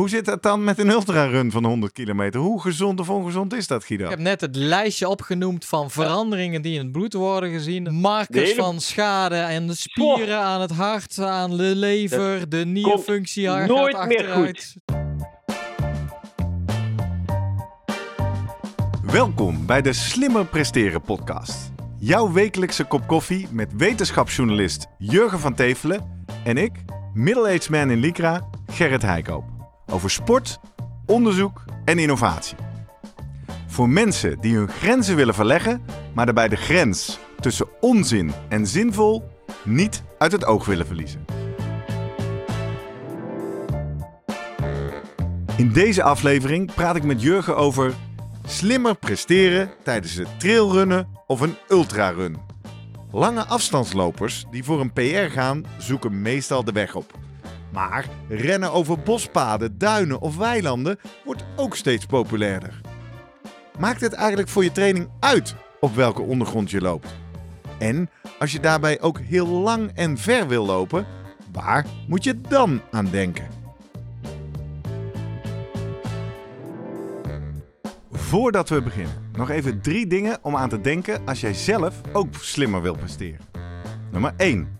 Hoe zit dat dan met een ultrarun van 100 kilometer? Hoe gezond of ongezond is dat, Guido? Ik heb net het lijstje opgenoemd van veranderingen die in het bloed worden gezien. Markers hele- van schade aan de spieren, aan het hart, aan de lever, de nierfunctie gaat nooit meer achteruit. Welkom bij de Slimmer Presteren podcast. Jouw wekelijkse kop koffie met wetenschapsjournalist Jurgen van Tevelen en ik, middle-aged man in Lycra, Gerrit Heikoop. Over sport, onderzoek en innovatie. Voor mensen die hun grenzen willen verleggen, maar daarbij de grens tussen onzin en zinvol niet uit het oog willen verliezen. In deze aflevering praat ik met Jurgen over slimmer presteren tijdens het trailrunnen of een ultrarun. Lange afstandslopers die voor een PR gaan, zoeken meestal de weg op. Maar rennen over bospaden, duinen of weilanden wordt ook steeds populairder. Maakt het eigenlijk voor je training uit op welke ondergrond je loopt? En als je daarbij ook heel lang en ver wil lopen, waar moet je dan aan denken? Voordat we beginnen, nog even drie dingen om aan te denken als jij zelf ook slimmer wilt presteren. Nummer 1.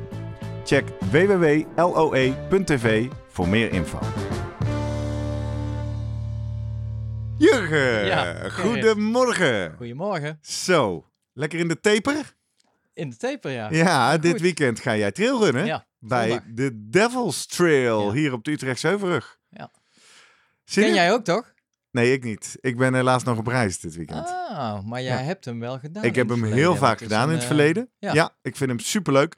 Check www.loe.tv voor meer info. Jurgen, Ja, goedemorgen. Goedemorgen. Zo, lekker in de taper? In de taper, ja. Ja, dit weekend ga jij trailrunnen Ja, bij de Devil's Trail Ja. hier op de Utrechtse Heuvelrug. Ja. Zin Ken jij ook toch? Nee, ik niet. Ik ben helaas nog op reis dit weekend. Ah, maar jij Ja. hebt hem wel gedaan. ik heb hem heel vaak gedaan in het eh, verleden. ja. Ja. ik vind hem superleuk.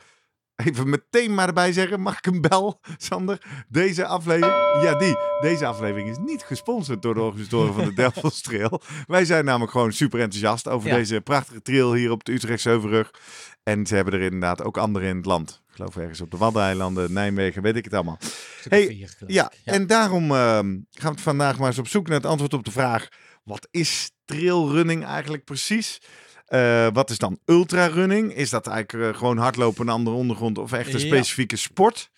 Even meteen maar erbij zeggen, mag ik een bel, Sander? Deze aflevering, ja die, deze aflevering is niet gesponsord door de organisatoren van de Devil's Trail. Wij zijn namelijk gewoon super enthousiast over Ja. deze prachtige trail hier op de Utrechtse Heuvelrug. En ze hebben er inderdaad ook andere in het land. Ik geloof ergens op de Waddeneilanden, Nijmegen, weet ik het allemaal. Hey, vier, Ja, ik. en daarom ehm, gaan we vandaag maar eens op zoek naar het antwoord op de vraag: wat is trailrunning eigenlijk precies? Eh, wat is dan ultrarunning? Is dat eigenlijk eh, gewoon hardlopen op een andere ondergrond of echt een Ja. specifieke sport?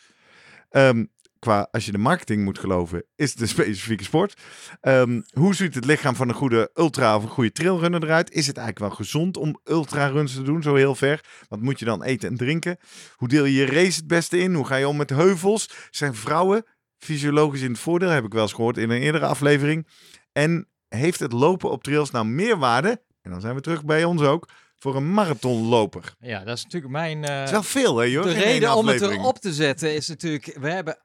Ehm, qua, als je de marketing moet geloven, is het een specifieke sport. Ehm, hoe ziet het lichaam van een goede ultra of een goede trailrunner eruit? Is het eigenlijk wel gezond om ultraruns te doen, zo heel ver? Wat moet je dan eten en drinken? Hoe deel je je race het beste in? Hoe ga je om met heuvels? Zijn vrouwen fysiologisch in het voordeel, heb ik wel eens gehoord in een eerdere aflevering. En heeft het lopen op trails nou meer waarde, en dan zijn we terug bij ons ook, voor een marathonloper? Ja, dat is natuurlijk mijn... eh, Dat is wel veel, hè, joh? de reden om het erop te zetten is natuurlijk... We hebben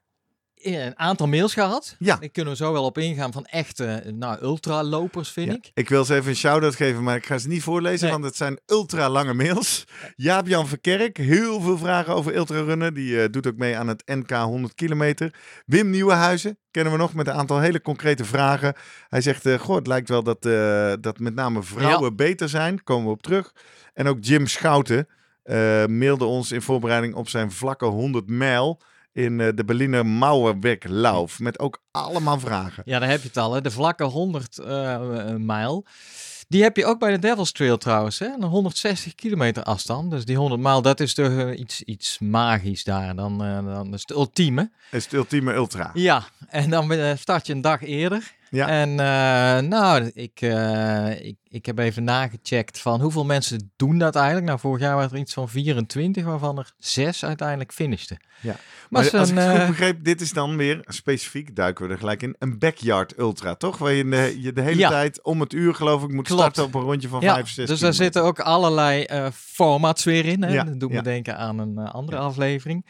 een aantal mails gehad. Ja. Daar kunnen we zo wel op ingaan van echte nou, ultralopers, vind Ja. ik. Ik wil ze even een shout-out geven, maar ik ga ze niet voorlezen, Nee. want het zijn ultra lange mails. Jaap-Jan Verkerk, heel veel vragen over ultrarunnen. Die eh, doet ook mee aan het NK 100 kilometer. Wim Nieuwenhuizen, kennen we nog, met een aantal hele concrete vragen. Hij zegt, eh goh, het lijkt wel dat, eh, dat met name vrouwen beter zijn. Komen we op terug. En ook Jim Schouten eh, mailde ons in voorbereiding op zijn vlakke 100 mijl in eh, de Berliner Mauerwerklauf. Met ook allemaal vragen. Ja, daar heb je het al. Hè. De vlakke 100 eh, mijl. Die heb je ook bij de Devil's Trail trouwens. Hè? Een 160 kilometer afstand. Dus die 100 mijl, dat is toch eh, iets, iets magisch daar. Dan, eh, dan is het ultieme. Is het ultieme ultra. Ja, en dan eh, start je een dag eerder. Ja. En eh, nou, ik, eh, ik, ik heb even nagecheckt van hoeveel mensen doen dat eigenlijk. Nou, vorig jaar waren er iets van 24, waarvan er 6 uiteindelijk finishten. Ja. Maar, Maar als ik het goed eh, begreep, dit is dan weer specifiek, duiken we er gelijk in, een backyard ultra, toch? Waar je de, je de hele Ja. tijd om het uur, geloof ik, moet Klopt. starten op een rondje van ja, 5, 6 dus daar zitten ook allerlei formats weer in. Hè? Ja, Dat doet me denken aan een andere aflevering.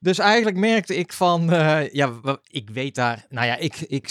Dus eigenlijk merkte ik van, ja, ik weet daar, nou ja, ik, ik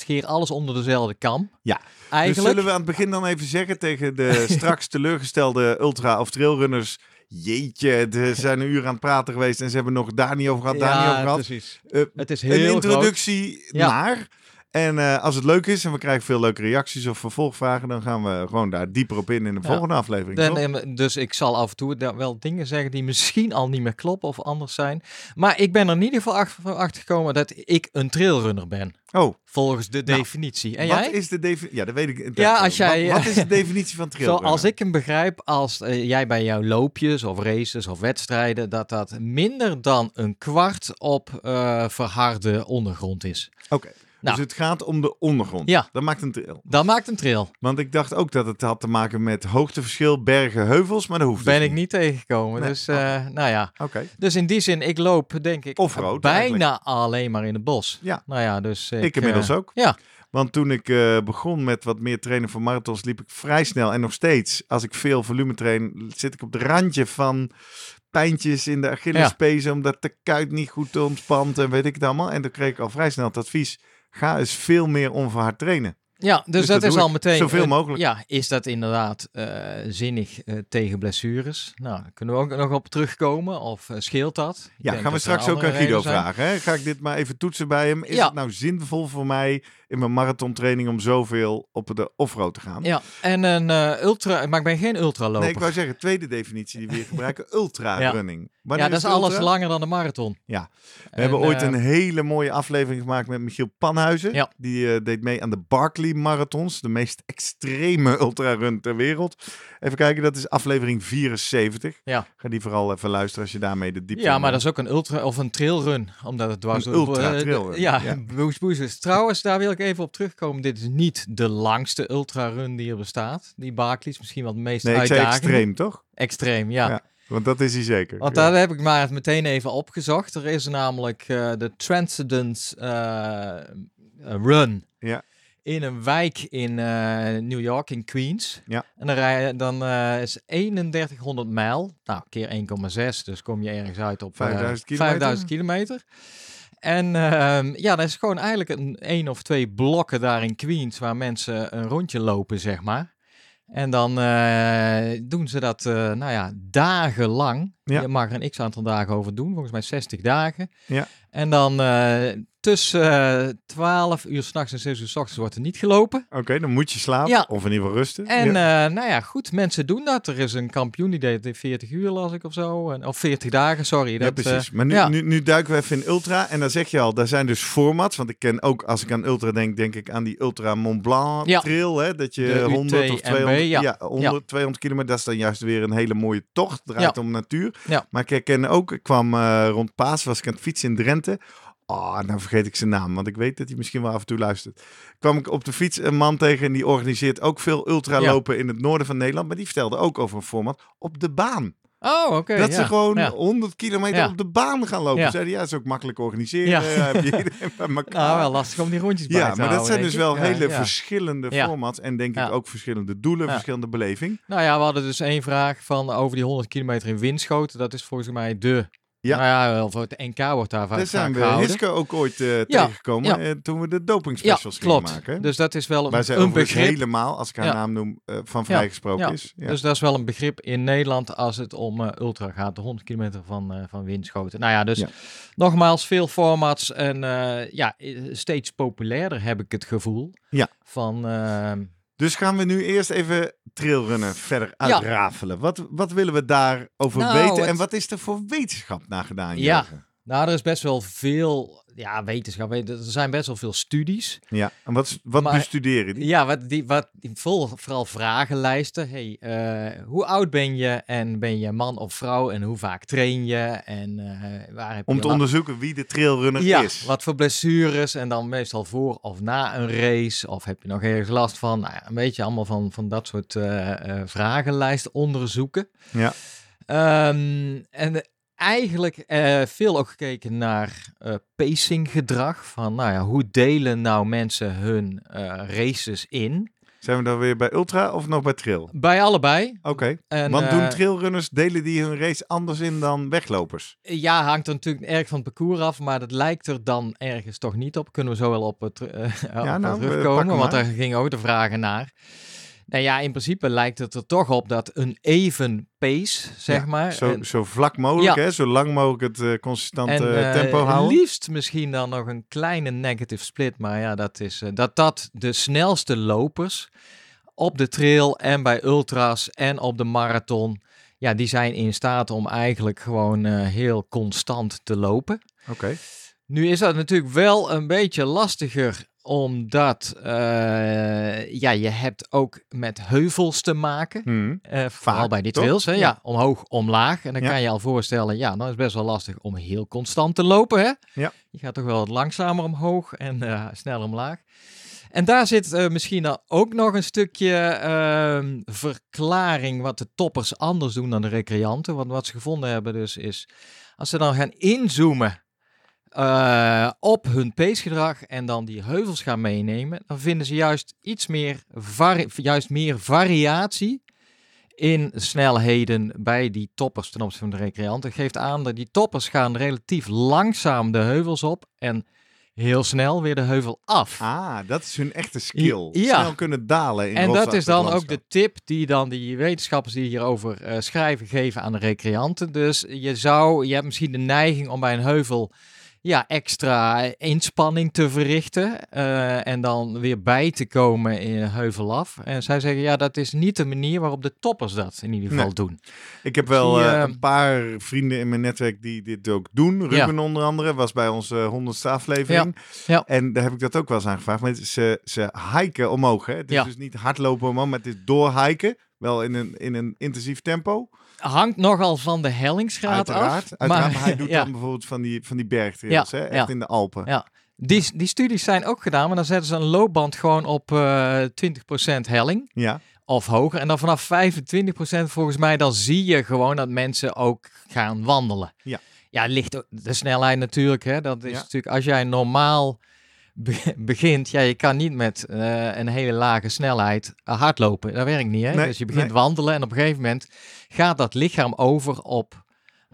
scheer alles onder dezelfde kam. Ja. Dus Eigenlijk. zullen we aan het begin dan even zeggen tegen de straks teleurgestelde ultra- of trailrunners... Jeetje, ze zijn een uur aan het praten geweest en ze hebben nog daar niet over gehad, daar niet over gehad. precies. Eh, Het is een heel introductie Ja. naar En eh, als het leuk is en we krijgen veel leuke reacties of vervolgvragen, dan gaan we gewoon daar dieper op in in de Ja. volgende aflevering. Eh, dus ik zal af en toe wel dingen zeggen die misschien al niet meer kloppen of anders zijn. Maar ik ben er in ieder geval achter, achter gekomen dat ik een trailrunner ben. Oh, Volgens de Nou, definitie. En wat jij? is de definitie? Ja, dat weet ik. Ja, als jij- Wat, wat is de definitie van trailrunner? Zoals ik hem begrijp, als eh, jij bij jouw loopjes of races of wedstrijden, dat dat minder dan een kwart op eh, verharde ondergrond is. Oké, Nou. dus het gaat om de ondergrond. Ja. Dat maakt een trail. Dat maakt een trail. Want ik dacht ook dat het had te maken met hoogteverschil, bergen, heuvels, maar dat hoeft Ben dus ik niet tegengekomen. Nee, Dus, eh, nou ja. Oké. Dus in die zin, ik loop denk ik bijna eigenlijk. alleen maar in het bos. Ja. Nou ja, dus ik, Ik inmiddels eh, ook. Ja, Want toen ik eh, begon met wat meer trainen voor marathons, liep ik vrij snel. En nog steeds, als ik veel volume train, zit ik op het randje van pijntjes in de Achillespezen, omdat de kuit niet goed ontspant en weet ik het allemaal. En toen kreeg ik al vrij snel het advies, ga eens veel meer onverhard trainen. ja dus, Dus dat, dat is al meteen... Zoveel eh, mogelijk. Ja, is dat inderdaad eh, zinnig eh, tegen blessures? Nou, daar kunnen we ook nog op terugkomen. Of scheelt dat? Ik Ja, gaan we dat straks ook aan Guido zijn. vragen. Hè? Ga ik dit maar even toetsen bij hem? Is Ja. het nou zinvol voor mij in mijn marathontraining om zoveel op de offroad te gaan? Ja, en een eh, ultra... Maar ik ben geen ultraloper. Nee, ik wou zeggen, tweede definitie die we hier gebruiken, ultra Ja. running. Wanneer ja, dat is alles ultra? langer dan de marathon. Ja. We En, hebben ooit eh, een hele mooie aflevering gemaakt met Michiel Panhuizen. Ja. Die eh, deed mee aan de Barkley Marathons, de meest extreme ultrarun ter wereld. Even kijken, dat is aflevering 74. Ja. Ga die vooral even luisteren als je daarmee de diepte Ja, maar dat is ook een ultra of een trailrun, omdat het dwars Een door- ultra eh, trailrun, Ja, ja. Boes Boes is. Trouwens, daar wil ik even op terugkomen. Dit is niet de langste ultrarun die er bestaat. Die Barclays misschien wel het meest Nee, ik zei uitdagende. extreem, toch? Extreem, ja. Ja. Want dat is hij zeker. Want Ja. daar heb ik maar meteen even opgezocht. Er is namelijk eh, de Transcendence eh, Run. Ja. In een wijk in eh, New York, in Queens. Ja. En dan, rij dan eh, is 3100 mijl. Nou, keer 1,6. Dus kom je ergens uit op eh, 5000 kilometer. 5000 kilometer. En ehm, ja, dat is gewoon eigenlijk een één of twee blokken daar in Queens waar mensen een rondje lopen, zeg maar. En dan eh, doen ze dat, eh, nou ja, dagenlang. Ja. Je mag er een x aantal dagen over doen, volgens mij 60 dagen. Ja. En dan eh, tussen eh 12 uur s'nachts en 6 uur s ochtends wordt er niet gelopen. Oké, dan moet je slapen. Ja. Of in ieder geval rusten. En Ja. eh, nou ja, goed, mensen doen dat. Er is een kampioen die deed het in 40 uur, las ik of zo. En, of 40 dagen, sorry. Ja, Dat, precies. eh, maar nu, ja. nu, nu duiken we even in Ultra. En dan zeg je al, daar zijn dus formats. Want ik ken ook, als ik aan Ultra denk, denk ik aan die Ultra Mont Blanc Ja. trail. Hè, dat je De 100 of UTMB, 200, ja. ja. 100, 200 kilometer. Dat is dan juist weer een hele mooie tocht. Draait om natuur. Ja. Maar ik herken ook, ik kwam rond Paas, was ik aan het fietsen in Drenthe. Oh, nou vergeet ik zijn naam, want ik weet dat hij misschien wel af en toe luistert. Kwam ik op de fiets een man tegen en die organiseert ook veel ultralopen in het noorden van Nederland. Maar die vertelde ook over een format op de baan. Oh, oké. Dat ja. ze gewoon Ja. 100 kilometer Ja. op de baan gaan lopen. Ja. Zeiden ja, is ook makkelijk organiseren. Ja. Heb je. Nou, wel lastig om die rondjes bij ja, te maar dat zijn dus ik. wel Ja, hele ja. verschillende Ja. formats. En denk Ja. ik ook verschillende doelen, Ja. verschillende beleving. Nou ja, we hadden dus één vraag van over die 100 kilometer in Winschoten. Dat is volgens mij de... Ja. Nou ja, wel voor het NK wordt daar vaak Daar zijn we. Hiske ook ooit eh, tegengekomen ja. eh, toen we de doping Ja, specials gingen maken. Dus dat is wel een, een begrip. helemaal, als ik haar naam noem, eh, van vrijgesproken is. Ja. Dus dat is wel een begrip in Nederland als het om ultra gaat. De 100 kilometer van, van Winschoten. Nou ja, dus nogmaals veel formats. En ja, steeds populairder heb ik het gevoel. Ja. Van... Dus gaan we nu eerst even trailrunnen verder uitrafelen. Wat, wat willen we daarover Nou, weten? het- En wat is er voor wetenschap naar gedaan? Ja. Jurgen? Nou, er is best wel veel... Ja, wetenschap. Er zijn best wel veel studies. Ja, en wat, wat Maar- bestuderen die? Ja, wat die, wat, vol, vooral vragenlijsten. Hey, eh, hoe oud ben je en ben je man of vrouw en hoe vaak train je en eh, waar heb Om je te onderzoeken wie de trailrunner ja, is. wat voor blessures en dan meestal voor of na een race of heb je nog ergens last van. Nou ja, een beetje allemaal van, van dat soort eh vragenlijsten onderzoeken. Ja. Ehm, en eigenlijk eh, veel ook gekeken naar eh pacing gedrag. Van nou ja, hoe delen nou mensen hun eh, races in? Zijn we dan weer bij ultra of nog bij trail? Bij allebei. Oké, want doen trailrunners, delen die hun race anders in dan weglopers? Ja, hangt er natuurlijk erg van het parcours af, maar dat lijkt er dan ergens toch niet op. Kunnen we zo wel op, het, eh, op nou, terugkomen, want daar gingen ook de vragen naar. Nou ja, in principe lijkt het er toch op dat een even pace, zeg Ja, maar. Zo, en, zo vlak mogelijk, Ja. hè? zo lang mogelijk het eh, consistante en eh, tempo houden. liefst misschien dan nog een kleine negative split. Maar ja, dat is eh, dat dat de snelste lopers op de trail en bij ultras en op de marathon. Ja, die zijn in staat om eigenlijk gewoon eh, heel constant te lopen. Oké. Nu is dat natuurlijk wel een beetje lastiger, omdat eh, ja, je hebt ook met heuvels te maken. Hmm. Vooral bij die trails, hè? Ja. Ja. omhoog, omlaag. En dan Ja. kan je al voorstellen, ja, dan is het best wel lastig om heel constant te lopen, hè? Ja. Je gaat toch wel wat langzamer omhoog en eh, sneller omlaag. En daar zit misschien dan ook nog een stukje ehm, verklaring wat de toppers anders doen dan de recreanten. Want wat ze gevonden hebben dus is, als ze dan gaan inzoomen eh, op hun pacegedrag en dan die heuvels gaan meenemen, dan vinden ze juist iets meer, juist meer variatie in snelheden bij die toppers ten opzichte van de recreanten. Geeft aan dat die toppers gaan relatief langzaam de heuvels op en heel snel weer de heuvel af. Ah, dat is hun echte skill. Ja. Snel kunnen dalen in En dat is dan ook de tip die dan die wetenschappers die hierover eh, schrijven geven aan de recreanten. Dus je zou, je hebt misschien de neiging om bij een heuvel ja, extra inspanning te verrichten eh, en dan weer bij te komen in een heuvel af. En zij zeggen ja, dat is niet de manier waarop de toppers dat in ieder geval Nee. doen. Ik heb wel je- eh, een paar vrienden in mijn netwerk die dit ook doen. Ruben onder andere was bij onze honderdste aflevering. Ja. En daar heb ik dat ook wel eens aan gevraagd. Maar ze, ze hiken omhoog. Hè? Het is dus niet hardlopen omhoog, maar het is doorhiken. Wel in een, in een intensief tempo. Hangt nogal van de hellingsgraad Uiteraard. af. uiteraard maar, hij doet ja. dan bijvoorbeeld van die, van die bergtrails. Ja, hè? Echt in de Alpen. Ja. Die, die studies zijn ook gedaan, maar dan zetten ze een loopband gewoon op eh 20% helling. Ja. of hoger. En dan vanaf 25% volgens mij, dan zie je gewoon dat mensen ook gaan wandelen. Ja. Ja, ligt de snelheid natuurlijk. Hè. Dat is natuurlijk, als jij normaal be- begint, ja, je kan niet met eh, een hele lage snelheid eh, hardlopen. Dat werkt niet, hè. Nee, dus je begint nee. wandelen en op een gegeven moment gaat dat lichaam over op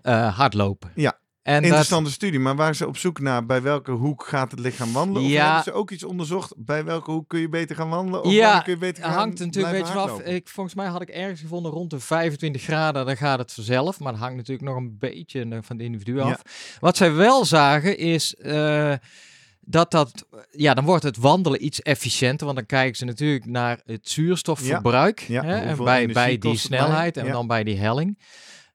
eh, hardlopen. Ja. En dat, Interessante studie, maar waren ze op zoek naar bij welke hoek gaat het lichaam wandelen? Of Ja. hebben ze ook iets onderzocht bij welke hoek kun je beter gaan wandelen? Of Ja, kun je beter Het gaan hangt natuurlijk een beetje vanaf. hardlopen? Ik, volgens mij had ik ergens gevonden rond de 25 graden, dan gaat het vanzelf. Maar dat hangt natuurlijk nog een beetje van de individu Ja. af. Wat zij wel zagen is dat dat, ja, dan wordt het wandelen iets efficiënter. Want dan kijken ze natuurlijk naar het zuurstofverbruik. Ja, hè, en bij, bij die snelheid en Ja. dan bij die helling.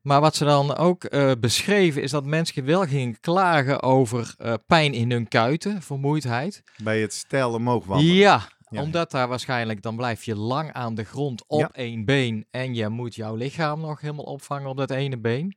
Maar wat ze dan ook eh, beschreven is dat mensen wel gingen klagen over eh, pijn in hun kuiten, vermoeidheid. Bij het stijl omhoog wandelen. Ja, Ja. omdat daar waarschijnlijk dan blijf je lang aan de grond op Ja. één been en je moet jouw lichaam nog helemaal opvangen op dat ene been.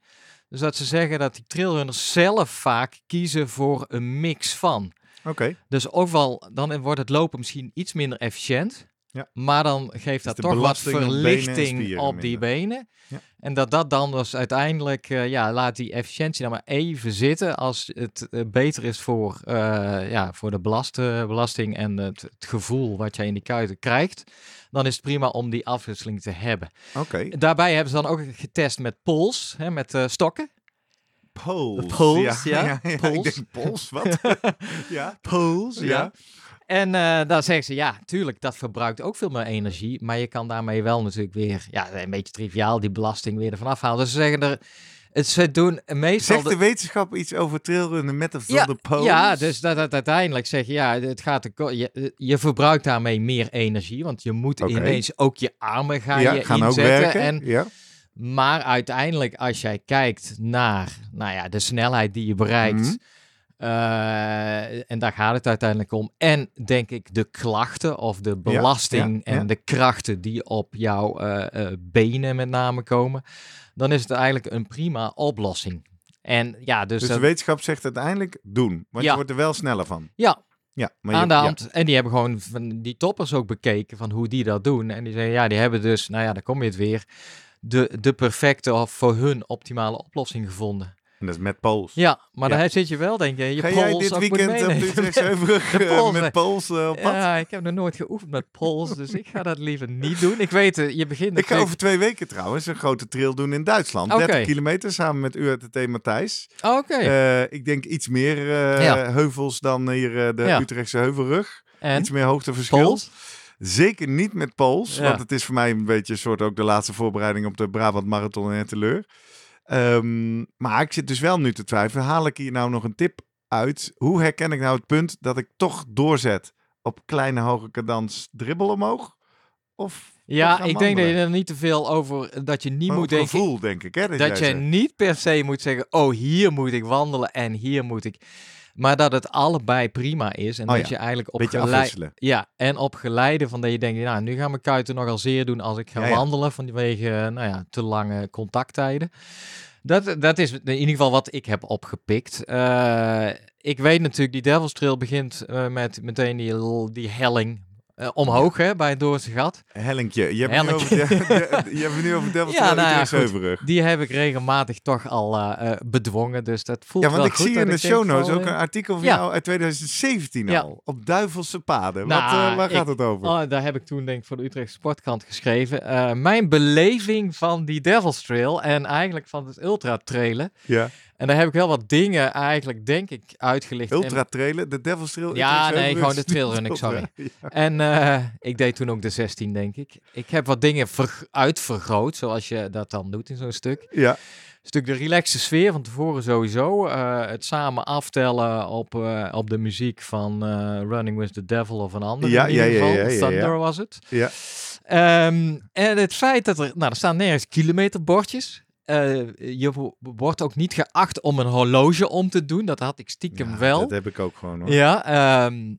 Dus dat ze zeggen dat die trailrunners zelf vaak kiezen voor een mix van. Oké. Dus ofwel, dan wordt het lopen misschien iets minder efficiënt. Ja. Maar dan geeft dat toch wat op verlichting op die benen. Ja. En dat dat dan dus uiteindelijk, eh, ja, laat die efficiëntie dan maar even zitten als het eh, beter is voor, eh, ja, voor de belast, belasting en het, het gevoel wat jij in die kuiten krijgt. Dan is het prima om die afwisseling te hebben. Oké. Daarbij hebben ze dan ook getest met pols, hè, met stokken. Pols, ja. Ik denk pols, wat? ja. Pols, Ja. En eh dan zeggen ze, ja, tuurlijk, dat verbruikt ook veel meer energie. Maar je kan daarmee wel natuurlijk weer, ja, een beetje triviaal, die belasting weer ervan afhalen. Dus ze zeggen er, het, ze doen meestal... Zegt de wetenschap iets over trailrunnen met of ja, zonder pols? ja, dus dat, dat uiteindelijk zeg je, ja, het gaat de, je, je verbruikt daarmee meer energie. Want je moet ineens ook je armen gaan ja, je gaan ook inzetten. werken. En ja. Maar uiteindelijk, als jij kijkt naar nou ja, de snelheid die je bereikt. Mhm. eh, en daar gaat het uiteindelijk om. En denk ik de klachten of de belasting ja, ja. en de krachten die op jouw eh, eh, benen met name komen. Dan is het eigenlijk een prima oplossing. En ja, dus, Dus de wetenschap zegt uiteindelijk doen. Want Ja. je wordt er wel sneller van. ja, Ja, maar aan de ja. hand. En die hebben gewoon van die toppers ook bekeken van hoe die dat doen. En die zeggen, ja, die hebben dus, nou ja, daar kom je het weer, de, de perfecte of voor hun optimale oplossing gevonden. En dat is met pols. Ja, maar Ja. daar zit je wel, denk je, je Ga jij dit weekend moeten op de. Utrechtse eh, met pols eh, op pad? Ja, ik heb nog nooit geoefend met pols, dus ik ga dat liever niet doen. Ik weet, het, je begint Ik ga over twee weken trouwens een grote trail doen in Duitsland. Oké. 30 kilometer samen met URTT Matthijs. Oké, Eh, ik denk iets meer eh, Ja. heuvels dan hier eh, de. Utrechtse Heuvelrug. en Iets meer hoogteverschil. pols? Zeker niet met Pools, Ja. want het is voor mij een beetje een soort ook de laatste voorbereiding op de Brabant Marathon en Teleur. Ehm, maar ik zit dus wel nu te twijfelen. Haal ik hier nou nog een tip uit? Hoe herken ik nou het punt dat ik toch doorzet op kleine hoge cadans dribbel omhoog? Of Ja, ik denk dat je er niet te veel over, dat je niet Maar moet denken, gevoel, denk ik. Hè, dat je zegt. niet per se moet zeggen, oh hier moet ik wandelen en hier moet ik. Maar dat het allebei prima is en Oh dat ja, je eigenlijk op beetje gelei- afwisselen. Ja, en op geleide van dat je denkt, nou nu gaan mijn kuiten nogal zeer doen als ik ga Ja, ja. wandelen vanwege eh, nou ja, te lange contacttijden. Dat, dat is in ieder geval wat ik heb opgepikt. Eh, ik weet natuurlijk, die Devil's Trail begint eh, met meteen die, die helling eh, omhoog hè, bij het Doornse gat. Hellinkje. Je hebt, nu over, de, je hebt nu over Ja, nou ja. Die heb ik regelmatig toch al eh, eh, bedwongen, dus dat voelt Ja, want wel ik goed zie in de show notes ook een artikel van ja. jou uit 2017 Ja. al. Op Duivelse Paden. Nou, Wat, eh, waar ik- gaat het over? Oh, daar heb ik toen denk ik voor de Utrechtse Sportkrant geschreven. Mijn beleving van die Devil's Trail en eigenlijk van het ultra trailen. ja. En daar heb ik wel wat dingen eigenlijk denk ik uitgelicht. Ultra trailen, de Devil's Trail. Ja, nee, gewoon de trailrunning, sorry. Ja. En eh, ik deed toen ook de 16, denk ik. Ik heb wat dingen ver- uitvergroot, zoals je dat dan doet in zo'n stuk. Ja, Een stuk de relaxe sfeer van tevoren sowieso. Eh, het samen aftellen op, eh, op de muziek van Running with the Devil of een ander. Ja, in geval. ja, ja, ja. Thunder was het. ja. Ehm, en het feit dat er, nou, er staan nergens kilometerbordjes. Eh, je wo- wordt ook niet geacht om een horloge om te doen. Dat had ik stiekem Ja, wel. Dat heb ik ook gewoon hoor. Ja, ehm,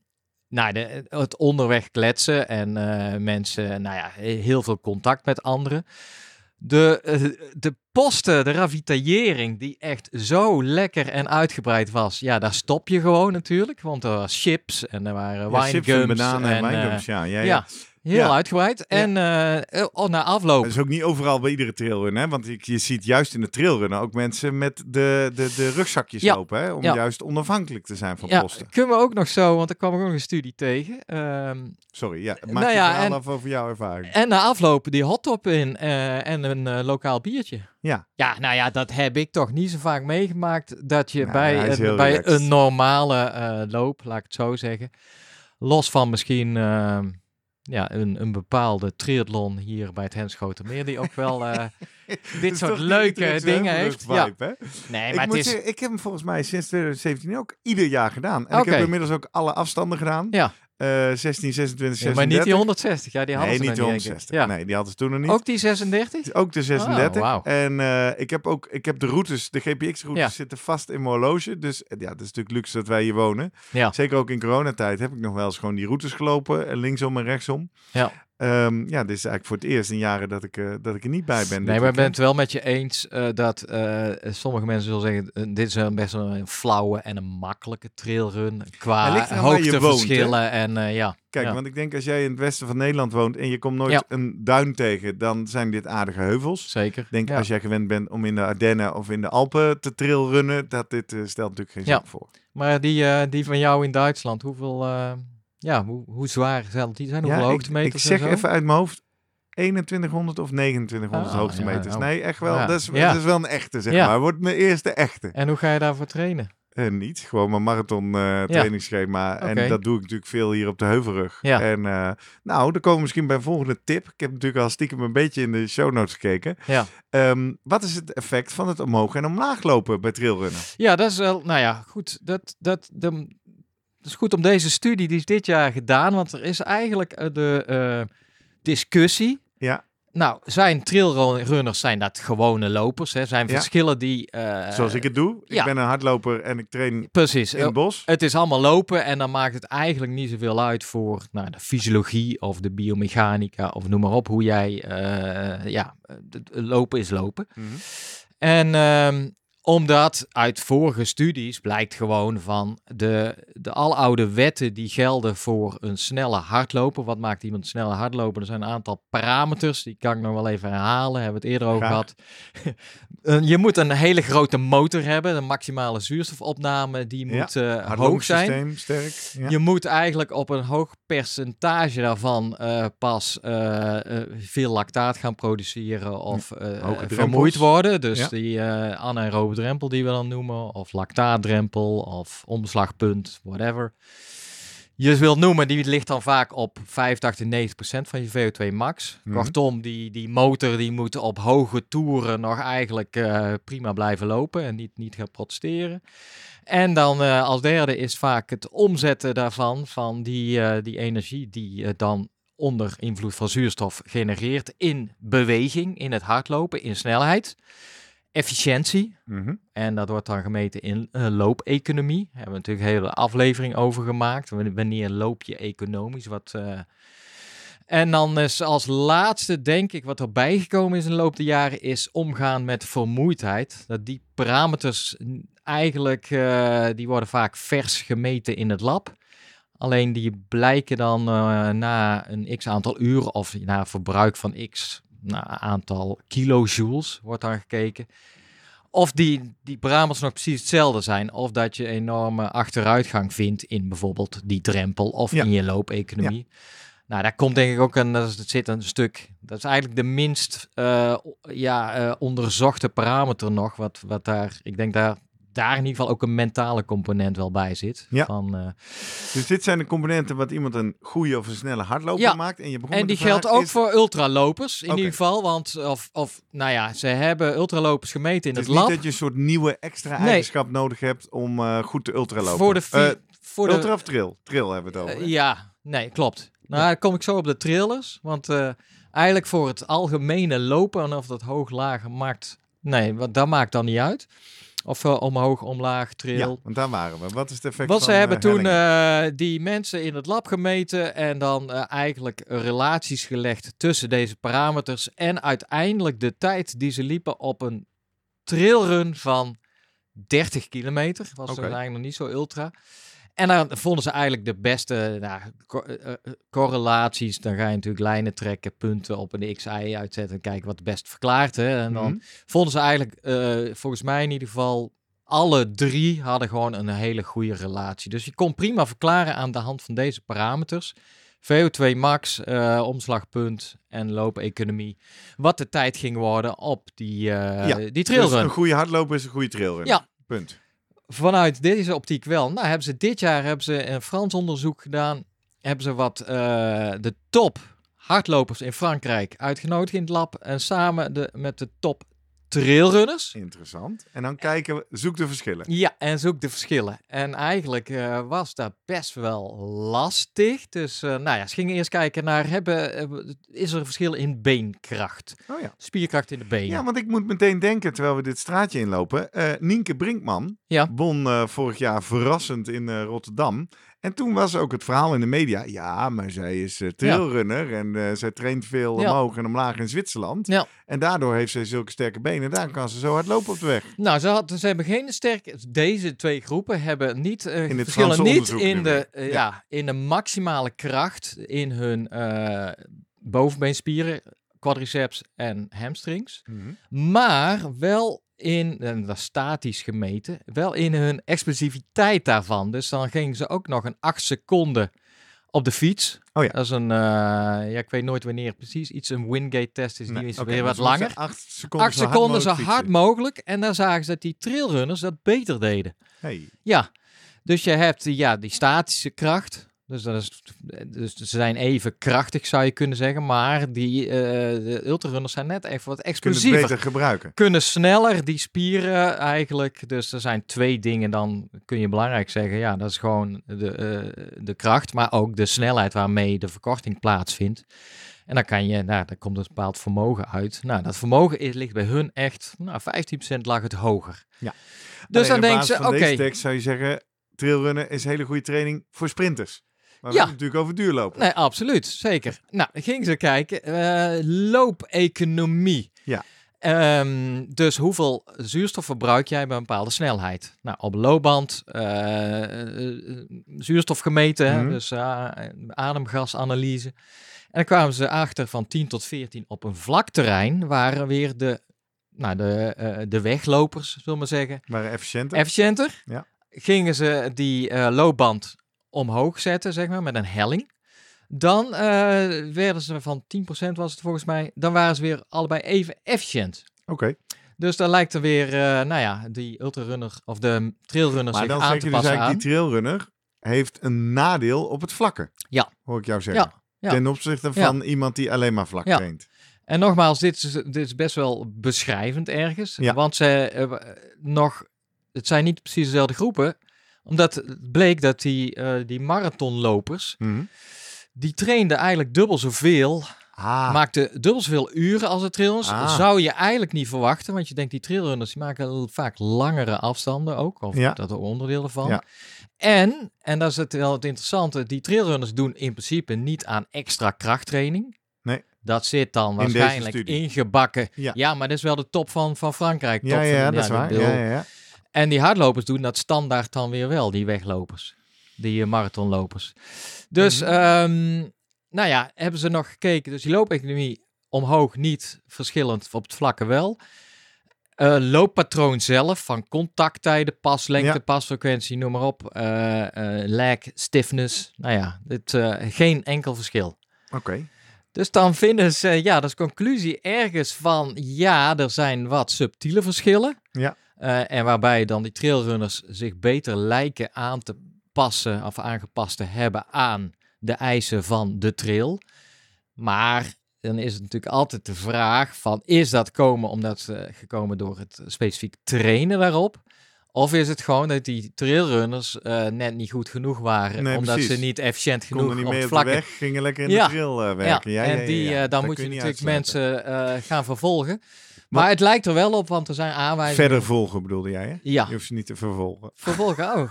nou, de, het onderweg kletsen en eh, mensen, nou ja, heel veel contact met anderen. De, eh, de posten, de ravitaillering, die echt zo lekker en uitgebreid was. Ja, daar stop je gewoon natuurlijk, want er was chips en er waren Ja, chips en bananen en en, ja, ja. Heel Ja. uitgebreid. En eh, oh, na afloop. Dat is ook niet overal bij iedere trailrun, hè? Want je, je ziet juist in de trailrunnen ook mensen met de, de, de rugzakjes lopen, hè? Om juist onafhankelijk te zijn van Ja, posten. kunnen we ook nog zo, want er kwam ook nog een studie tegen. Ehm, Sorry, ja. Maak Nou je ja, en- af over jouw ervaring. En na afloop die hottop in eh, en een eh, lokaal biertje. Ja. Ja, nou ja, dat heb ik toch niet zo vaak meegemaakt. Dat je Nou, bij, een, bij relaxed. een normale loop, laat ik het zo zeggen. Los van misschien eh, ja, een, een bepaalde triathlon hier bij het Henschotermeer. Die ook wel eh, dit soort leuke dingen heeft. Ja. hè? Nee, Ik, maar moet het is... zeggen, ik heb hem volgens mij sinds 2017 ook ieder jaar gedaan. En ik heb inmiddels ook alle afstanden gedaan. Ja. Eh 16, 26, Ja, 36. maar niet die 160, ja, die hadden Nee, ze niet ik. 160. Ja. Nee, die hadden ze toen nog niet. Ook die 36? Ook de 36. Oh. En eh, ik heb ook ik heb de routes, de GPX-routes Ja. zitten vast in mijn horloge. Dus eh, ja, het is natuurlijk luxe dat wij hier wonen. Ja. Zeker ook in coronatijd heb ik nog wel eens gewoon die routes gelopen. eh, Linksom en rechtsom. Ja. Ehm, ja, dit is eigenlijk voor het eerst in jaren dat ik, eh, dat ik er niet bij ben. Nee, maar ik ben het wel met je eens eh, dat eh, sommige mensen zullen zeggen, dit is een best wel een flauwe en een makkelijke trailrun qua hoogteverschillen en eh, ja. Kijk, ja. want ik denk als jij in het westen van Nederland woont en je komt nooit Ja. een duin tegen, dan zijn dit aardige heuvels. Zeker. Ik denk ja. als jij gewend bent om in de Ardennen of in de Alpen te trailrunnen, dat dit stelt natuurlijk geen zin voor. Maar die, die van jou in Duitsland, hoeveel, ja, hoe, hoe zwaar zal die zijn? Hoeveel ik, hoogtemeters ik zeg en zo? even uit mijn hoofd 2100 of 2900 Ah, hoogtemeters. ja, nou. nee, echt wel. Ja. Dat, is, dat is wel een echte, zeg maar. Wordt mijn eerste echte. En hoe ga je daarvoor trainen? Eh, niet, gewoon mijn marathon eh trainingsschema. En dat doe ik natuurlijk veel hier op de Heuvelrug. Ja. En eh, nou, dan komen we misschien bij een volgende tip. Ik heb natuurlijk al stiekem een beetje in de show notes gekeken. Ja. Ehm, wat is het effect van het omhoog en omlaag lopen bij trailrunnen? Ja, dat is wel, nou ja, goed. Dat, dat, de, het is goed om deze studie, die is dit jaar gedaan, want er is eigenlijk eh, de eh, discussie. Ja. Nou, zijn trailrunners, zijn dat gewone lopers? Hè? Zijn Ja. verschillen die... eh, Zoals ik het doe. ja. Ik ben een hardloper en ik train Precies. in het bos. Het is allemaal lopen en dan maakt het eigenlijk niet zoveel uit voor nou, de fysiologie of de biomechanica of noem maar op hoe jij, eh, ja, lopen is lopen. Mhm. En ehm, omdat uit vorige studies blijkt gewoon van de, de aloude wetten die gelden voor een snelle hardloper. Wat maakt iemand een snelle hardloper? Er zijn een aantal parameters, die kan ik nog wel even herhalen, hebben we het eerder over gehad. Eh, je moet een hele grote motor hebben, de maximale zuurstofopname die moet eh, hoog zijn. sterk. Ja. Je moet eigenlijk op een hoog percentage daarvan eh, pas eh, veel lactaat gaan produceren of vermoeid worden. Dus die anaerobe drempel die we dan noemen, of lactaatdrempel, of omslagpunt, whatever. je wilt noemen, die ligt dan vaak op 85, 90% van je VO2 max. Mhm. Kortom, die, die motor die moet op hoge toeren nog eigenlijk eh, prima blijven lopen en niet, niet gaan protesteren. En dan eh, als derde is vaak het omzetten daarvan, van die, eh, die energie die dan onder invloed van zuurstof genereert in beweging, in het hardlopen, in snelheid. Efficiëntie, Mhm. en dat wordt dan gemeten in eh, loopeconomie. Daar hebben we natuurlijk een hele aflevering over gemaakt. Wanneer- loop je economisch? Wat, eh, En dan is als laatste, denk ik, wat erbij gekomen is in de loop der jaren, is omgaan met vermoeidheid. Dat die parameters eigenlijk, eh, die worden vaak vers gemeten in het lab. Alleen die blijken dan na een x aantal uren of na verbruik van x na aantal kilojoules, wordt dan gekeken. Of die, die parameters nog precies hetzelfde zijn. Of dat je enorme achteruitgang vindt in bijvoorbeeld die drempel of Ja. in je loopeconomie. Nou, daar komt denk ik ook een, dat zit een stuk, dat is eigenlijk de minst eh, ja, eh, onderzochte parameter nog. Wat, wat daar, ik denk daar, daar in ieder geval ook een mentale component wel bij zit. Ja. Van, eh, Dus dit zijn de componenten wat iemand een goede of een snelle hardloper Ja. maakt. En, je begon En die de vraag, geldt ook is- voor ultralopers in ieder geval. Want, of, of, nou ja, ze hebben ultralopers gemeten in Het het, is niet lab. dat je een soort nieuwe extra Nee. eigenschap nodig hebt om eh, goed te ultralopen. Voor de, Eh, voor de ultra of trail? Trail hebben we het over. Ja, nee, klopt. Nou, dan kom ik zo op de trailers. Want eigenlijk voor het algemene lopen, en of dat hoog, laag maakt... Nee, wat, dat maakt dan niet uit. Of eh, omhoog, omlaag, trail. Ja, want daar waren we. Wat is het effect van ze hebben eh, toen eh, die mensen in het lab gemeten en dan eigenlijk relaties gelegd tussen deze parameters en uiteindelijk de tijd die ze liepen op een trailrun van 30 kilometer. Was dus eigenlijk nog niet zo ultra. En dan vonden ze eigenlijk de beste nou, co- eh, eh, correlaties. Dan ga je natuurlijk lijnen trekken, punten op een XI uitzetten en kijken wat het best verklaart. Hè? En dan Mhm. vonden ze eigenlijk, eh, volgens mij in ieder geval, alle drie hadden gewoon een hele goede relatie. Dus je kon prima verklaren aan de hand van deze parameters. VO2 max, eh, omslagpunt en loopeconomie. Wat de tijd ging worden op die, eh Ja, die Dus trailrun. een goede hardloper is een goede trailrun. Ja. Punt. Vanuit deze optiek wel. Nou, hebben ze dit jaar hebben ze een Frans onderzoek gedaan. Hebben ze wat eh, de top hardlopers in Frankrijk uitgenodigd in het lab. En samen de, met de top trailrunners. Interessant. En dan kijken we, zoek de verschillen. Ja, en zoek de verschillen. En eigenlijk eh, was dat best wel lastig. Dus eh, nou ja, ze gingen eerst kijken naar, hebben, eh, is er een verschil in beenkracht? Oh ja. Spierkracht in de benen. Ja, want ik moet meteen denken, terwijl we dit straatje inlopen. Nienke Brinkman Ja. won vorig jaar verrassend in Rotterdam. En toen was ook het verhaal in de media. Ja, maar zij is eh, trailrunner en eh, zij traint veel Ja. omhoog en omlaag in Zwitserland. Ja. En daardoor heeft zij zulke sterke benen. Daar kan ze zo hard lopen op de weg. Nou, ze, had, ze hebben geen sterke. Deze twee groepen hebben niet eh het verschillen niet in de, Ja. in de maximale kracht in hun bovenbeenspieren, quadriceps en hamstrings, maar wel in en dat is statisch gemeten, wel in hun explosiviteit daarvan. Dus dan gingen ze ook nog een 8 seconden op de fiets. Oh ja. Dat is een, eh, ja, ik weet nooit wanneer precies. Iets een Wingate test is, die Nee, is weer wat langer. Acht seconden, Acht seconden zo hard mogelijk. En dan zagen ze dat die trailrunners dat beter deden. Hey. Ja, dus je hebt ja, die statische kracht. Dus, dat is, dus ze zijn even krachtig, zou je kunnen zeggen. Maar die de ultrarunners zijn net even wat Kunnen explosiever. beter gebruiken. Kunnen sneller die spieren eigenlijk. Dus er zijn twee dingen dan kun je belangrijk zeggen. Ja, dat is gewoon de, eh, de kracht, maar ook de snelheid waarmee de verkorting plaatsvindt. En dan kan je, nou, daar komt een bepaald vermogen uit. Nou, dat vermogen is, ligt bij hun echt, nou, 15% lag het hoger. Ja. Dus Alleen dan denken ze, oké, tekst zou je zeggen, trailrunnen is hele goede training voor sprinters. Maar we Ja. natuurlijk over duurlopen. Nee, absoluut. Zeker. Nou, gingen ze kijken. eh loopeconomie. Ja. Ehm, dus hoeveel zuurstof verbruik jij bij een bepaalde snelheid? Nou, op loopband, eh, zuurstof gemeten, Mhm. dus uh, ademgasanalyse. En dan kwamen ze achter van 10 tot 14 op een vlak terrein, waren weer de, nou, de, de weglopers, zullen we maar zeggen, Maar efficiënter. efficiënter. Ja. Gingen ze die loopband omhoog zetten, zeg maar, met een helling. Dan eh, werden ze van 10% was het volgens mij, dan waren ze weer allebei even efficiënt. Oké. Dus dan lijkt er weer, eh, nou ja, die ultrarunner of de trailrunner Maar zich dan aan zeg te je dus passen eigenlijk aan. die trailrunner heeft een nadeel op het vlakken. Ja. Hoor ik jou zeggen. Ja, ja. Ten opzichte Ja. van iemand die alleen maar vlak Ja. traint. En nogmaals, dit is, dit is best wel beschrijvend ergens. Ja. Want ze eh, nog, het zijn niet precies dezelfde groepen. Omdat het bleek dat die, eh, die marathonlopers, Mhm. die trainden eigenlijk dubbel zoveel, Ah, maakten dubbel zoveel uren als de trailrunners. Ah. Zou je eigenlijk niet verwachten, want je denkt die trailrunners die maken vaak langere afstanden ook. Of Ja. dat er onderdelen van. Ja. En, en dat is het wel het interessante, die trailrunners doen in principe niet aan extra krachttraining. Nee. Dat zit dan waarschijnlijk ingebakken. Ja. Ja. maar dat is wel de top van, van Frankrijk. Top ja, van, ja, dat is waar. bedoel- ja, ja. En die hardlopers doen dat standaard dan weer wel, die weglopers. Die eh, marathonlopers. Dus, Mhm. ehm, nou ja, hebben ze nog gekeken. Dus die loopeconomie omhoog niet verschillend, op het vlakke wel. Eh, looppatroon zelf, van contacttijden, paslengte, Ja. pasfrequentie, noem maar op. eh, lag, stiffness. Nou ja, dit, geen enkel verschil. Oké. Dus dan vinden ze, ja, dat is conclusie ergens van, ja, er zijn wat subtiele verschillen. Ja. Eh, en waarbij dan die trailrunners zich beter lijken aan te passen of aangepast te hebben aan de eisen van de trail. Maar dan is het natuurlijk altijd de vraag van, is dat komen omdat ze gekomen door het specifiek trainen daarop? Of is het gewoon dat die trailrunners eh, net niet goed genoeg waren, Nee, omdat precies. ze niet efficiënt genoeg Konden niet op de vlakke weg, gingen lekker in Ja. de trail eh, werken. Ja, en ja, die, ja, ja. eh, dan Dat moet je natuurlijk mensen gaan vervolgen. Maar, het lijkt er wel op, want er zijn aanwijzingen. Verder volgen bedoelde jij, hè? Ja, Je hoeft ze niet te vervolgen. vervolgen ook.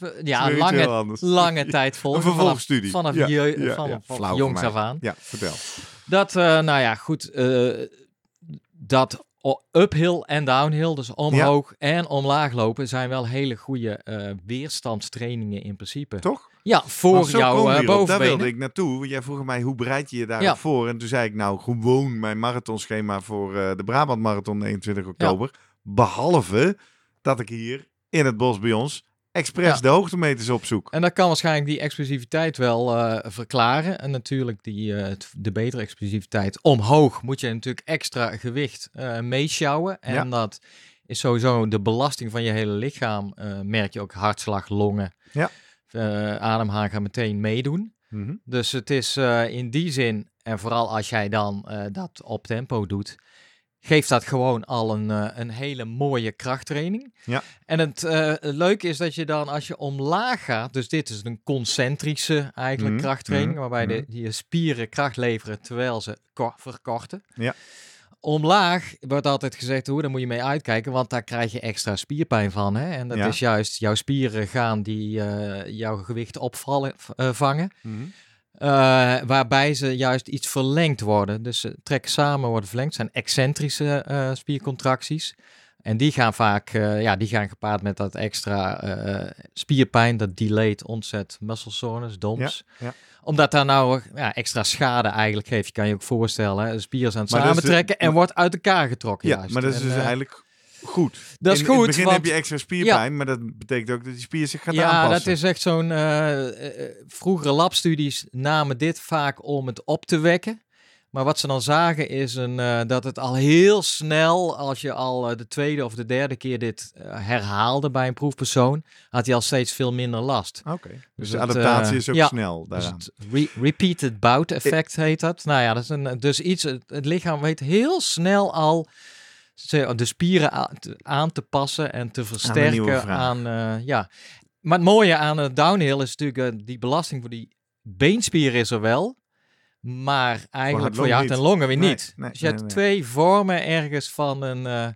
Dat Ja, lange, lange tijd volgen. Een vervolgstudie. Vanaf, vanaf, ja, vanaf, jongs af aan. Ja, vertel. Dat, eh, nou ja, goed. eh, dat uphill en downhill, dus omhoog en omlaag lopen, zijn wel hele goede eh, weerstandstrainingen in principe. Toch? Ja, voor jouw eh, hierop. Daar bovenbenen. wilde ik naartoe. Want Jij vroeg mij, hoe bereid je je daarop Ja. voor? En toen zei ik, nou, gewoon mijn marathonschema voor eh, de Brabant Marathon 21 oktober. Behalve dat ik hier in het bos bij ons expres Ja. de hoogtemeters opzoek. En dat kan waarschijnlijk die explosiviteit wel eh, verklaren. En natuurlijk die, eh, de betere explosiviteit. Omhoog moet je natuurlijk extra gewicht eh meeschouwen. En Ja. dat is sowieso de belasting van je hele lichaam. merk je ook hartslag, longen, Ja. ademhaling gaan meteen meedoen. Mhm. Dus het is in die zin, en vooral als jij dan dat op tempo doet, geeft dat gewoon al een, eh, een hele mooie krachttraining. Ja. En het eh, leuke is dat je dan, als je omlaag gaat, dus dit is een concentrische eigenlijk Mhm, krachttraining, mhm, waarbij de, mhm. die spieren kracht leveren terwijl ze ko- verkorten. Ja. Omlaag wordt altijd gezegd, hoe, daar moet je mee uitkijken, want daar krijg je extra spierpijn van. Hè? En dat Ja. is juist, jouw spieren gaan die eh, jouw gewicht eh, vangen. Eh, waarbij ze juist iets verlengd worden. Dus ze trekken samen, worden verlengd. zijn excentrische eh, spiercontracties. En die gaan vaak eh, ja, die gaan gepaard met dat extra spierpijn, dat delayed onset muscle soreness, DOMS. Ja, ja. Omdat daar nou ja, extra schade eigenlijk geeft. Je kan je ook voorstellen, hè, de spieren zijn aan het Maar samentrekken en wordt uit elkaar getrokken. Ja, juist. maar dat is En, dus eigenlijk goed. dat is in, goed, In het begin want- heb je extra spierpijn, maar dat betekent ook dat die spier zich gaat ja, aanpassen. dat is echt zo'n. eh, eh, vroegere labstudies namen dit vaak om het op te wekken. Maar wat ze dan zagen is een, eh, dat het al heel snel, als je al eh, de tweede of de derde keer dit eh, herhaalde bij een proefpersoon, had hij al steeds veel minder last. Oké, dus Dus de adaptatie eh, is ook ja, snel Dus daaraan. het re- repeated bout effect heet dat. Nou ja, dat is een, dus iets, het, het lichaam weet heel snel al de spieren aan te passen en te versterken aan, eh, ja. Maar het mooie aan het downhill is natuurlijk eh, die belasting voor die beenspieren is er wel. Maar eigenlijk voor, je hart en longen weer Nee, niet. nee, dus je nee, hebt twee vormen ergens van een eh,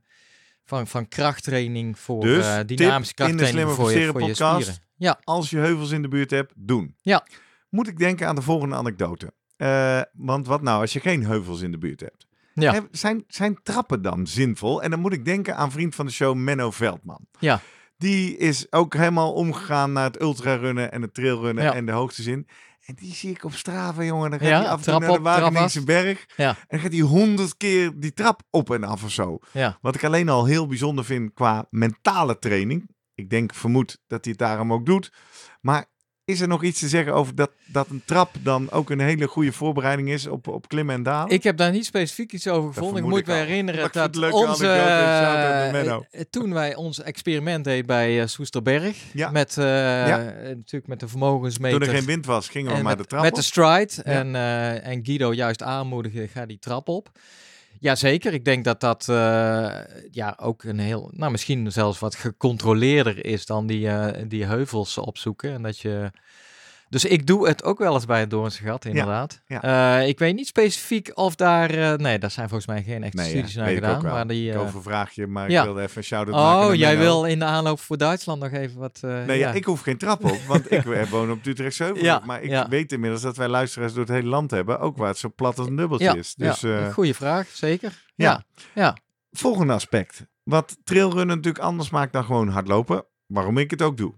van, van krachttraining voor Dus, eh, dynamische in de krachttraining voor je, voor je spieren. Ja, Als je heuvels in de buurt hebt, doen. Ja. Moet ik denken aan de volgende anekdote. Eh, want wat nou als je geen heuvels in de buurt hebt? Ja. Zijn, zijn trappen dan zinvol? En dan moet ik denken aan vriend van de show Menno Veldman. Ja. Die is ook helemaal omgegaan naar het ultrarunnen en het trailrunnen Ja. en de hoogtes in. En die zie ik op Strava, jongen. Dan gaat Ja, hij af en toe naar de. Wageningse berg. Ja. En dan gaat hij honderd keer die trap op en af of zo. ja. Wat ik alleen al heel bijzonder vind qua mentale training. Ik denk, vermoed dat hij het daarom ook doet. Maar is er nog iets te zeggen over dat, dat een trap dan ook een hele goede voorbereiding is op, op klimmen en dalen? Ik heb daar niet specifiek iets over gevonden. Ik moet ik me al. herinneren dat onze, eh, eh, toen wij ons experiment deden bij eh, Soesterberg, Ja. met, natuurlijk met de vermogensmeter. Toen er geen wind was, gingen we maar met, de trap met op. de stride en, eh, en Guido juist aanmoedigen, ga die trap op. Jazeker, ik denk dat dat eh, ja, ook een heel, nou misschien zelfs wat gecontroleerder is dan die, eh, die heuvels opzoeken. En dat je, dus ik doe het ook wel eens bij het Doornse Gat, inderdaad. ja. Eh, ik weet niet specifiek of daar, eh, nee, daar zijn volgens mij geen echte Nee, ja, studies naar gedaan. Maar die, Ik eh, overvraag je, maar ik wilde even een shout-out maken oh, jij Menno. wil in de aanloop voor Duitsland nog even wat... Nee, ik hoef geen trap op, want ik woon op Utrechtse Heuvel. Ja, maar ik weet inmiddels dat wij luisteraars door het hele land hebben, ook waar het zo plat als een dubbeltje is. Dus ja, goede vraag, zeker. ja. Ja, ja. volgende aspect. Wat trailrunnen natuurlijk anders maakt dan gewoon hardlopen. Waarom ik het ook doe.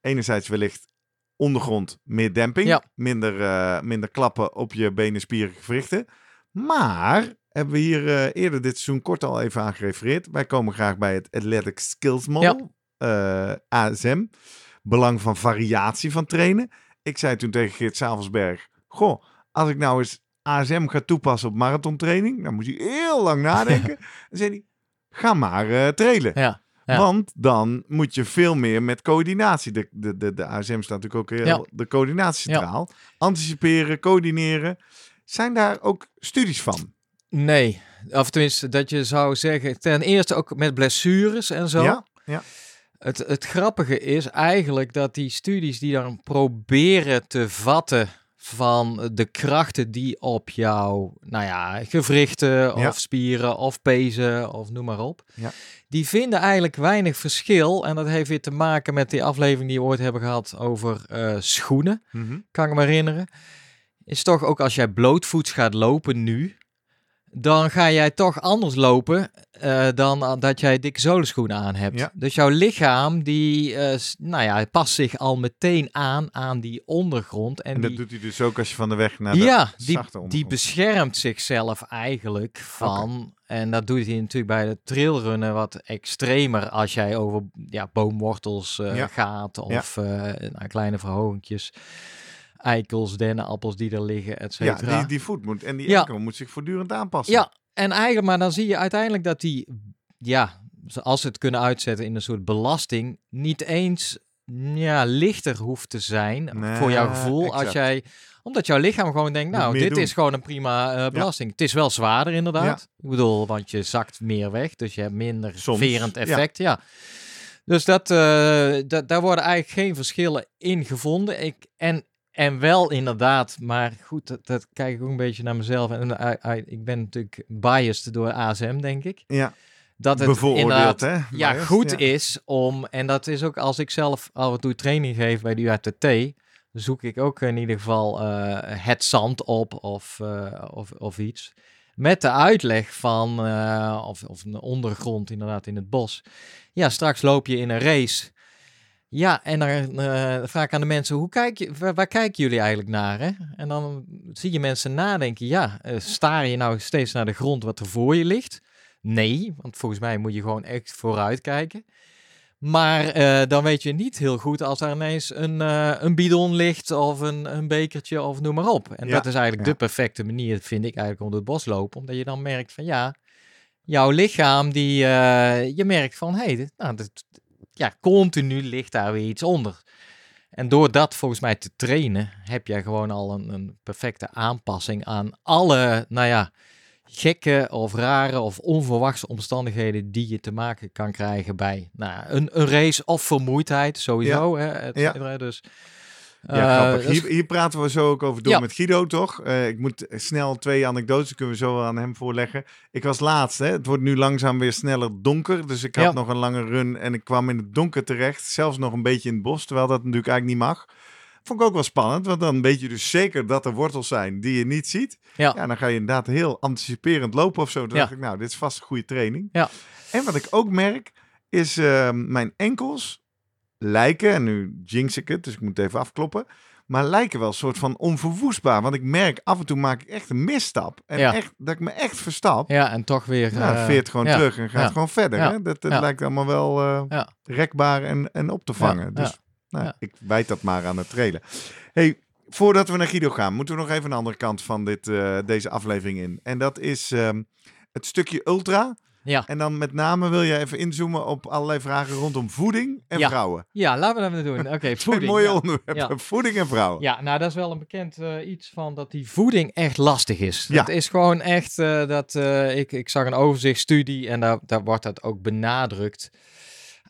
Enerzijds wellicht ondergrond meer demping. Ja. Minder, eh, minder klappen op je benen, spieren, gewrichten. Maar hebben we hier eh, eerder dit seizoen kort al even aan gerefereerd. Wij komen graag bij het Athletic Skills Model. eh, ASM. Belang van variatie van trainen. Ik zei toen tegen Geert Savelsberg. Goh, als ik nou eens ASM ga toepassen op marathontraining. Dan moet hij heel lang nadenken. Dan zei hij, ga maar eh trailen. ja. Ja. Want dan moet je veel meer met coördinatie. De, de, de, de ASM staat natuurlijk ook heel Ja. de coördinatiecentraal. Anticiperen, coördineren. Zijn daar ook studies van? Nee, of tenminste dat je zou zeggen, ten eerste ook met blessures en zo. Ja? Ja. Het, het grappige is eigenlijk dat die studies die dan proberen te vatten van de krachten die op jouw, nou ja, gewrichten of spieren of pezen of noem maar op. Ja. Die vinden eigenlijk weinig verschil. En dat heeft weer te maken met die aflevering die we ooit hebben gehad over eh, schoenen Mhm. kan ik me herinneren. Is toch ook als jij blootvoets gaat lopen nu, dan ga jij toch anders lopen eh, dan dat jij dikke zolenschoenen aan hebt. Ja. Dus jouw lichaam, die, eh, nou ja, past zich al meteen aan aan die ondergrond. En, En dat die, doet hij dus ook als je van de weg naar de ja, die, die beschermt zichzelf eigenlijk van, en dat doet hij natuurlijk bij de trailrunnen wat extremer als jij over ja, boomwortels eh, Ja. gaat of nou, kleine verhogingjes, eikels, dennenappels die er liggen, et Ja, cetera. die, die voet moet, en die Ja. enkel moet zich voortdurend aanpassen. Ja, en eigenlijk, maar dan zie je uiteindelijk dat die, ja, als ze het kunnen uitzetten in een soort belasting, niet eens ja, lichter hoeft te zijn voor jouw gevoel. Als jij, omdat jouw lichaam gewoon denkt, nou, dit doen. is gewoon een prima eh, belasting. Het is wel zwaarder inderdaad. Ik bedoel, want je zakt meer weg, dus je hebt minder Soms, verend ja. effect. Ja. Dus dat, eh, dat, daar worden eigenlijk geen verschillen in gevonden. Ik, en, en wel inderdaad, maar goed, dat, dat kijk ik ook een beetje naar mezelf. En eh, eh, ik ben natuurlijk biased door ASM, denk ik. Ja, Dat het inderdaad hè? ja, goed ja. is om, en dat is ook als ik zelf af en toe training geef bij de UATT, zoek ik ook in ieder geval eh, het zand op of, eh, of, of iets. Met de uitleg van, eh, of, of een ondergrond inderdaad in het bos. Ja, straks loop je in een race. Ja, en dan eh, vraag ik aan de mensen, hoe kijk je, waar, waar kijken jullie eigenlijk naar? Hè? En dan zie je mensen nadenken, ja, eh, staar je nou steeds naar de grond wat er voor je ligt? Nee, want volgens mij moet je gewoon echt vooruit kijken. Maar eh, dan weet je niet heel goed als er ineens een, een bidon ligt of een, een bekertje of noem maar op. En Ja, dat is eigenlijk ja. de perfecte manier, vind ik eigenlijk, om door het bos lopen. Omdat je dan merkt van ja, jouw lichaam, die, je merkt van hé, hey, dit- nou, dit- ja, continu ligt daar weer iets onder. En door dat volgens mij te trainen, heb jij gewoon al een, een perfecte aanpassing aan alle, nou ja, gekke of rare of onverwachte omstandigheden die je te maken kan krijgen bij nou, een, een race of vermoeidheid sowieso. Hè, et Ja. Dus, Ja, eh, grappig. Hier, hier praten we zo ook over door Ja. met Guido, toch? Eh, ik moet snel twee anekdotes, kunnen we zo aan hem voorleggen. Ik was laatst, hè? het wordt nu langzaam weer sneller donker. Dus ik had Ja. nog een lange run en ik kwam in het donker terecht. Zelfs nog een beetje in het bos, terwijl dat natuurlijk eigenlijk niet mag. Vond ik ook wel spannend, want dan weet je dus zeker dat er wortels zijn die je niet ziet. Ja. Ja, dan ga je inderdaad heel anticiperend lopen of zo. Toen Ja. dacht ik, nou, dit is vast een goede training. Ja. En wat ik ook merk, is eh, mijn enkels lijken, en nu jinx ik het, dus ik moet het even afkloppen, maar lijken wel een soort van onverwoestbaar. Want ik merk, af en toe maak ik echt een misstap. En Ja. echt, dat ik me echt verstap. ja, en toch weer... Nou, eh, veert gewoon ja. terug en gaat Ja. gewoon verder. Ja. Hè? Dat, dat Ja. lijkt allemaal wel eh, Ja. rekbaar en, en op te vangen. Ja. Dus Nou, Ja. ik wijd dat maar aan het trailen. Hey, voordat we naar Guido gaan, moeten we nog even een andere kant van dit, eh, deze aflevering in. En dat is ehm, het stukje ultra. Ja. En dan met name wil je even inzoomen op allerlei vragen rondom voeding en Ja. vrouwen. Ja, laten we dat doen. Oké, voeding. mooie ja. onderwerpen. Voeding en vrouwen. Ja, nou dat is wel een bekend eh, iets van dat die voeding echt lastig is. Ja. Het is gewoon echt eh, dat eh, ik, ik zag een overzichtsstudie en daar, daar wordt dat ook benadrukt.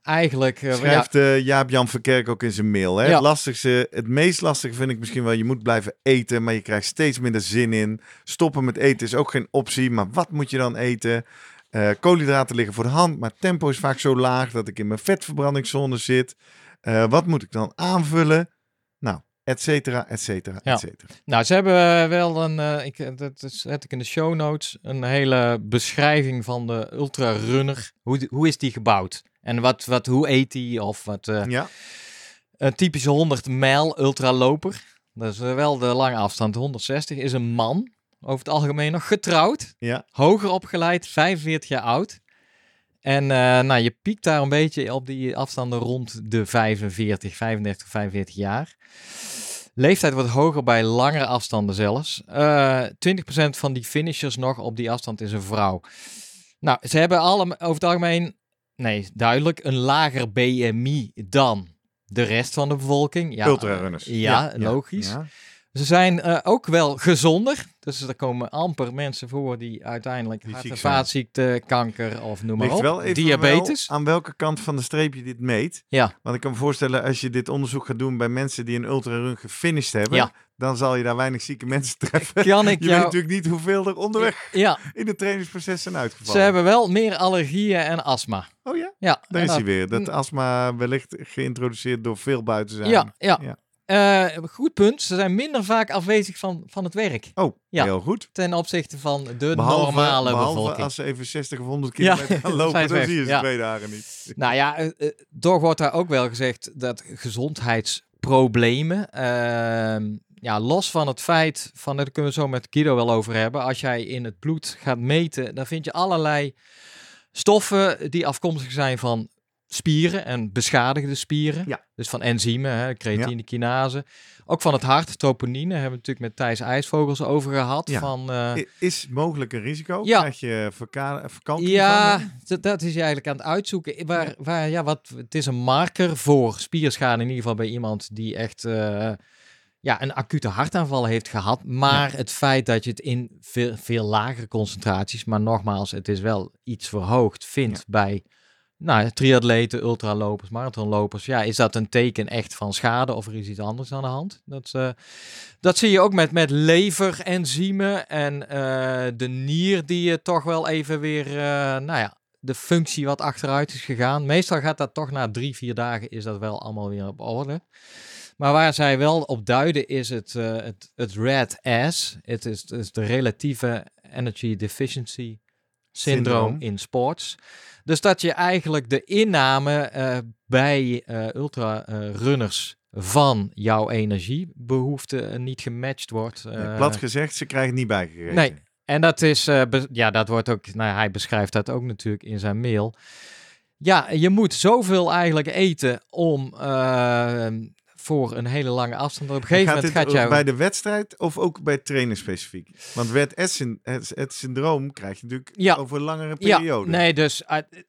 Eigenlijk, ja, Schrijft Jaap-Jan Verkerk ook in zijn mail. Hè? Ja. Het, lastigste, het meest lastige vind ik misschien wel, je moet blijven eten, maar je krijgt steeds minder zin in. Stoppen met eten is ook geen optie, maar wat moet je dan eten? Eh, koolhydraten liggen voor de hand, maar tempo is vaak zo laag dat ik in mijn vetverbrandingszone zit. Eh, wat moet ik dan aanvullen? Nou, et cetera, et cetera, Ja. et cetera. nou ze hebben eh, wel een, eh, ik, dat zet ik in de show notes, een hele beschrijving van de ultra runner. Hoe, hoe is die gebouwd? En wat, wat, hoe eet die? Of wat, Ja, Een typische 100 mijl ultraloper. Dat is wel de lange afstand. 160 is een man. Over het algemeen nog getrouwd. ja. Hoger opgeleid. 45 jaar oud. En eh, nou, je piekt daar een beetje op die afstanden rond de 45, 35, 45 jaar. Leeftijd wordt hoger bij langere afstanden zelfs. Eh 20% van die finishers nog op die afstand is een vrouw. Nou, ze hebben alle, over het algemeen, nee, duidelijk, een lager BMI dan de rest van de bevolking. Ja, Ultrarunners. Ja, logisch. Ja. Ze zijn eh, ook wel gezonder. Dus er komen amper mensen voor die uiteindelijk Die hart- en vaatziekte, kanker of noem maar Ligt op. wel even Diabetes. wel aan welke kant van de streep je dit meet. Ja. Want ik kan me voorstellen, als je dit onderzoek gaat doen bij mensen die een ultrarun gefinished hebben, Ja. dan zal je daar weinig zieke mensen treffen. Kan ik Je weet natuurlijk niet hoeveel er onderweg Ja, in het trainingsproces zijn ze uitgevallen. hebben wel meer allergieën en astma. Oh ja, Ja, daar en is hij weer. Dat astma wellicht geïntroduceerd door veel buiten zijn. Ja, ja. Ja. Eh, goed punt. Ze zijn minder vaak afwezig van, van het werk. Oh, Ja. heel goed. Ten opzichte van de Behalve, normale behalve bevolking. als ze even 60 of 100 Ja, kilometer gaan lopen, dan zie je ze Ja. twee dagen niet. Nou ja, eh, eh, toch wordt daar ook wel gezegd dat gezondheidsproblemen, ehm, ja, los van het feit, van, daar kunnen we zo met Guido wel over hebben, als jij in het bloed gaat meten, dan vind je allerlei stoffen die afkomstig zijn van spieren en beschadigde spieren. Ja. Dus van enzymen, hè, creatine, kinase. Ook van het hart, troponine, hebben we natuurlijk met Thijs IJsvogels over gehad. Ja. Van, eh, Is mogelijk een risico? Ja. Krijg je verka- vakantie ja, van? dat, dat is je eigenlijk aan het uitzoeken. Waar, waar, ja, wat, het is een marker voor spierschade, in ieder geval bij iemand die echt eh, ja, een acute hartaanval heeft gehad. Maar het feit dat je het in veel, veel lagere concentraties, maar nogmaals, het is wel iets verhoogd, vindt Ja. bij nou, triatleten, ultralopers, marathonlopers. Ja, is dat een teken echt van schade of er is iets anders aan de hand? Dat, eh, dat zie je ook met, met leverenzymen en eh, de nier die je toch wel even weer, eh, nou ja, de functie wat achteruit is gegaan. Meestal gaat dat toch na drie, vier dagen is dat wel allemaal weer op orde. Maar waar zij wel op duiden is het, het, het red S. Het is, het is de relatieve energy deficiency syndroom in sports. Dus dat je eigenlijk de inname eh, bij eh ultra-runners van jouw energiebehoefte eh, niet gematcht wordt. Nee, eh, plat gezegd, ze krijgen het niet bijgegeven. Nee. En dat is, eh, ja, dat wordt ook, nou, hij beschrijft dat ook natuurlijk in zijn mail. Ja, je moet zoveel eigenlijk eten om eh, voor een hele lange afstand. Op een gegeven gaat moment gaat jou... bij de wedstrijd of ook bij trainen specifiek? Want syn- het, het syndroom krijg je natuurlijk Ja. over een langere Ja, periode. nee, dus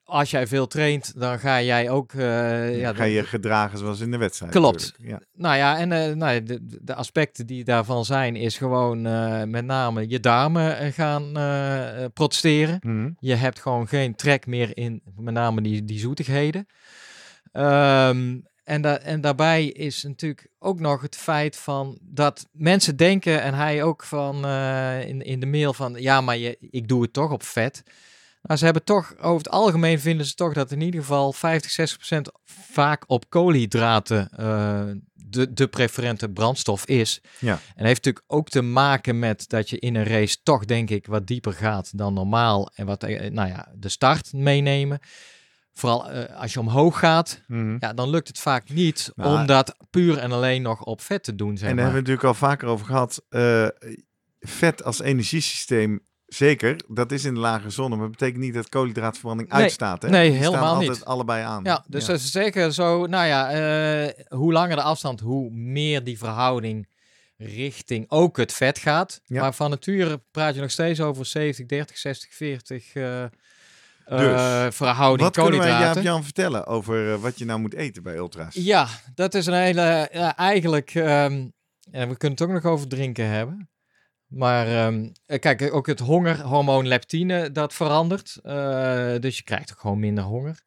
als jij veel traint, dan ga jij ook... eh, ja, ga je gedragen zoals in de wedstrijd. Klopt. Ja. Nou ja, en eh, nou, ja, de, de aspecten die daarvan zijn, is gewoon eh, met name je darmen gaan protesteren. Mhm. Je hebt gewoon geen trek meer in met name die, die zoetigheden. Ehm, en, da en daarbij is natuurlijk ook nog het feit van dat mensen denken, en hij ook van eh, in, in de mail van ja, maar je, ik doe het toch op vet. Maar ze hebben toch, over het algemeen vinden ze toch dat in ieder geval 50, 60 procent vaak op koolhydraten eh, de, de preferente brandstof is. Ja. En heeft natuurlijk ook te maken met dat je in een race toch denk ik wat dieper gaat dan normaal. En wat, eh, nou ja, de start meenemen. Vooral eh, als je omhoog gaat, Mhm. ja, dan lukt het vaak niet Nou, om dat puur en alleen nog op vet te doen, zeg En daar maar. hebben we natuurlijk al vaker over gehad. eh, vet als energiesysteem Zeker, dat is in de lage zone, maar dat betekent niet dat koolhydraatverbranding Nee, uitstaat. Hè? nee, Die staan helemaal altijd niet. allebei aan. Ja, dus ze zeggen zo, nou ja, eh, hoe langer de afstand, hoe meer die verhouding richting ook het vet gaat. Ja. Maar van nature praat je nog steeds over 70, 30, 60, 40 eh, eh, Dus, verhouding Wat kunnen wij. Jaap-Jan vertellen over eh, wat je nou moet eten bij ultra's? Ja, dat is een hele, ja, eigenlijk, ehm, en we kunnen het ook nog over drinken hebben. Maar ehm, eh, kijk, ook het hongerhormoon leptine, dat verandert. Eh, dus je krijgt ook gewoon minder honger.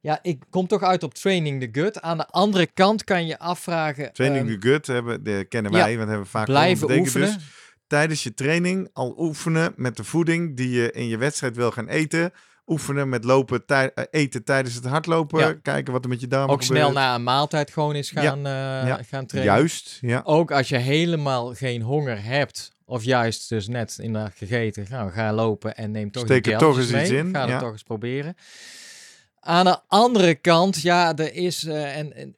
Ja, ik kom toch uit op training the gut. Aan de andere kant kan je afvragen... Training ehm, the gut hebben, de kennen ja, wij, want hebben we vaak blijven. Betekent oefenen. Dus tijdens je training al oefenen met de voeding die je in je wedstrijd wil gaan eten. Oefenen met lopen, tij- eh, eten tijdens het hardlopen. Ja. Kijken wat er met je darmen ook gebeurt. snel na een maaltijd gewoon eens gaan, eh, Ja. gaan trainen. Juist, ja. Ook als je helemaal geen honger hebt, of juist dus net inderdaad gegeten, nou, ga lopen en neem toch Steek er toch eens iets mee. in, Ga het toch eens proberen. Aan de andere kant, ja, er is, eh, en, en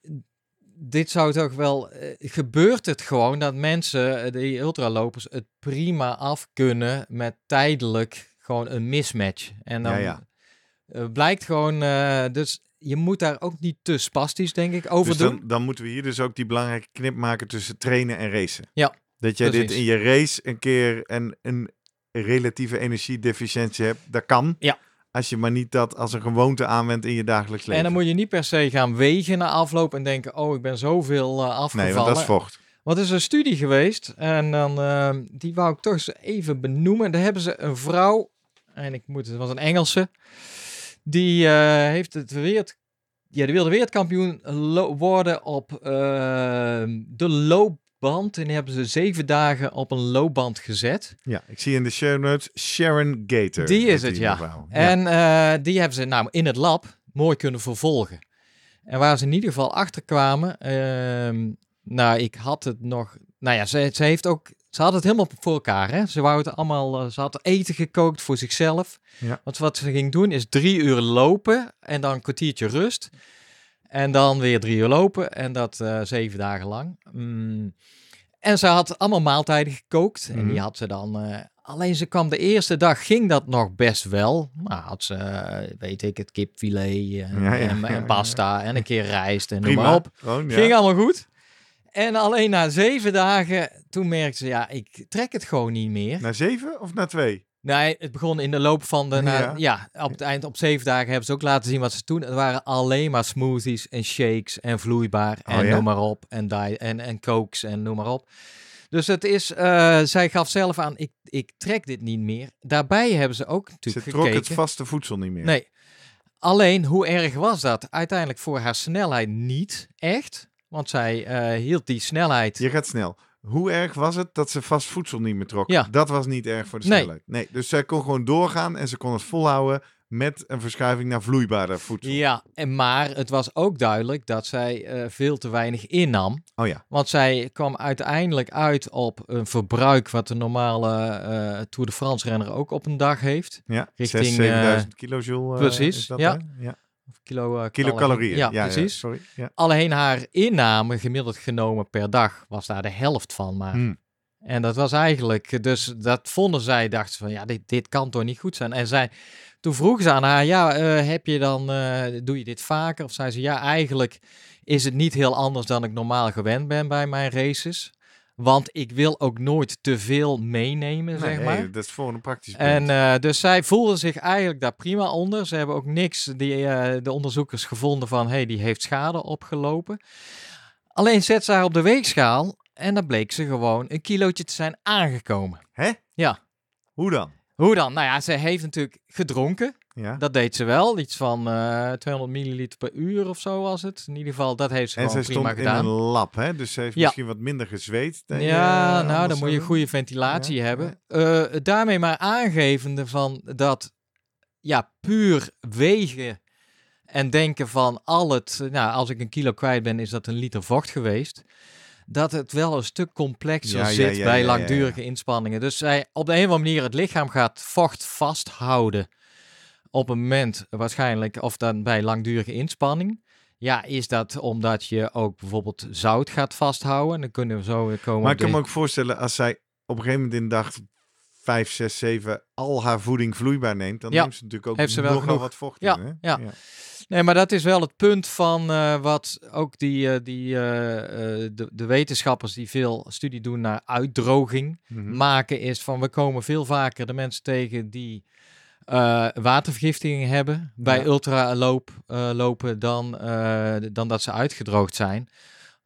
dit zou toch wel, gebeurt het gewoon dat mensen, die ultralopers, het prima af kunnen met tijdelijk gewoon een mismatch. En dan Ja, ja. eh, blijkt gewoon, eh, dus je moet daar ook niet te spastisch, denk ik, over Dus doen. dan, dan moeten we hier dus ook die belangrijke knip maken tussen trainen en racen. Ja, Dat jij dit in je race een keer een, een relatieve energiedeficiëntie hebt. Dat kan. Ja. Als je maar niet dat als een gewoonte aanwendt in je dagelijks leven. En dan moet je niet per se gaan wegen na afloop en denken, oh, ik ben zoveel eh, afgevallen. nee, want dat is vocht. Want er is een studie geweest en dan, die wou ik toch eens even benoemen. Daar hebben ze een vrouw, en ik moet, het was een Engelse, die eh, heeft het wereld, ja, die wilde wereldkampioen worden op eh, de loopband. En die hebben ze zeven dagen op een loopband gezet. Ja, ik zie in de show notes Sharon Gator. Die is het, die ja. En eh, die hebben ze nou in het lab mooi kunnen vervolgen. En waar ze in ieder geval achter kwamen, ehm, nou, ik had het nog, nou ja, ze, ze heeft ook, ze had het helemaal voor elkaar, hè. Ze wou het allemaal, eh, ze had eten gekookt voor zichzelf. Ja. Want wat ze ging doen is drie uur lopen en dan een kwartiertje rust. En dan weer drie uur lopen en dat eh, zeven dagen lang. Mm. En ze had allemaal maaltijden gekookt en Mhm. die had ze dan... eh, alleen ze kwam de eerste dag, ging dat nog best wel. Nou, had ze, weet ik het, kipfilet en, Ja, ja, en, pasta en een keer rijst en noem maar op. Gewoon. Ging allemaal goed. En alleen na zeven dagen, toen merkte ze, ja, ik trek het gewoon niet meer. Na zeven of na twee? Nee, het begon in de loop van de... na- Ja. op het eind, op zeven dagen hebben ze ook laten zien wat ze doen. Het waren alleen maar smoothies en shakes en vloeibaar en Oh ja? noem maar op. En, di- en, en cokes en noem maar op. Dus het is, eh, zij gaf zelf aan, ik, ik trek dit niet meer. Daarbij hebben ze ook Ze natuurlijk trok gekeken. het vaste voedsel niet meer. Nee. Alleen, hoe erg was dat? Uiteindelijk voor haar snelheid niet echt. Want zij eh, hield die snelheid... Je gaat snel. Hoe erg was het dat ze vast voedsel niet meer trok? Ja. Dat was niet erg voor de snelheid. Nee, dus zij kon gewoon doorgaan en ze kon het volhouden met een verschuiving naar vloeibare voedsel. Ja, en maar het was ook duidelijk dat zij eh, veel te weinig innam. Oh ja. Want zij kwam uiteindelijk uit op een verbruik wat de normale eh Tour de France renner ook op een dag heeft. Ja, Richting, 6.000, 7000 kilojoule. precies, ja. hè? ja. Kilo, eh, Kilocalorieën. Ja, Ja, precies. sorry. Ja. Alleen haar inname gemiddeld genomen per dag was daar de helft van maar. Hmm. En dat was eigenlijk, dus dat vonden zij, dachten ze van ja, dit, dit kan toch niet goed zijn. En zij, toen vroegen ze aan haar, ja, eh, heb je dan, eh, doe je dit vaker? Of zei ze, ja, eigenlijk is het niet heel anders dan ik normaal gewend ben bij mijn races. Want ik wil ook nooit te veel meenemen, zeg Nee, maar. dat is voor een praktisch En eh, dus zij voelden zich eigenlijk daar prima onder. Ze hebben ook niks, die, eh, de onderzoekers, gevonden van, hé, hey, die heeft schade opgelopen. Alleen zet ze haar op de weegschaal en dan bleek ze gewoon een kilootje te zijn aangekomen. Hè? Ja. Hoe dan? Hoe dan? Nou ja, ze heeft natuurlijk gedronken. Ja. Dat deed ze wel. Iets van eh 200 milliliter per uur of zo was het. In ieder geval, dat heeft ze en gewoon prima stond in gedaan. een lab, hè? Dus ze heeft Ja. misschien wat minder gezweet. je, Ja, eh, nou, dan moet je goede ventilatie Ja, hebben. Eh, daarmee maar aangevende van dat, ja, puur wegen en denken van al het, nou, als ik een kilo kwijt ben, is dat een liter vocht geweest. Dat het wel een stuk complexer Ja, zit ja, bij ja, langdurige inspanningen. Dus zij op de een of andere manier het lichaam gaat vocht vasthouden op een moment waarschijnlijk, of dan bij langdurige inspanning. Ja, is dat omdat je ook bijvoorbeeld zout gaat vasthouden? Dan kunnen we zo weer komen. Maar ik kan de- me ook voorstellen als zij op een gegeven moment in de dag 5, 6, 7 al haar voeding vloeibaar neemt, dan Ja, neemt ze natuurlijk ook heeft ze wel nogal genoeg. wat vocht Ja, in. Hè? ja. Nee, maar dat is wel het punt van eh, wat ook die, eh, die, eh, de, de wetenschappers die veel studie doen naar uitdroging Mhm. maken, is van we komen veel vaker de mensen tegen die eh watervergiftiging hebben bij Ja. ultraloop eh, lopen dan, eh, dan dat ze uitgedroogd zijn.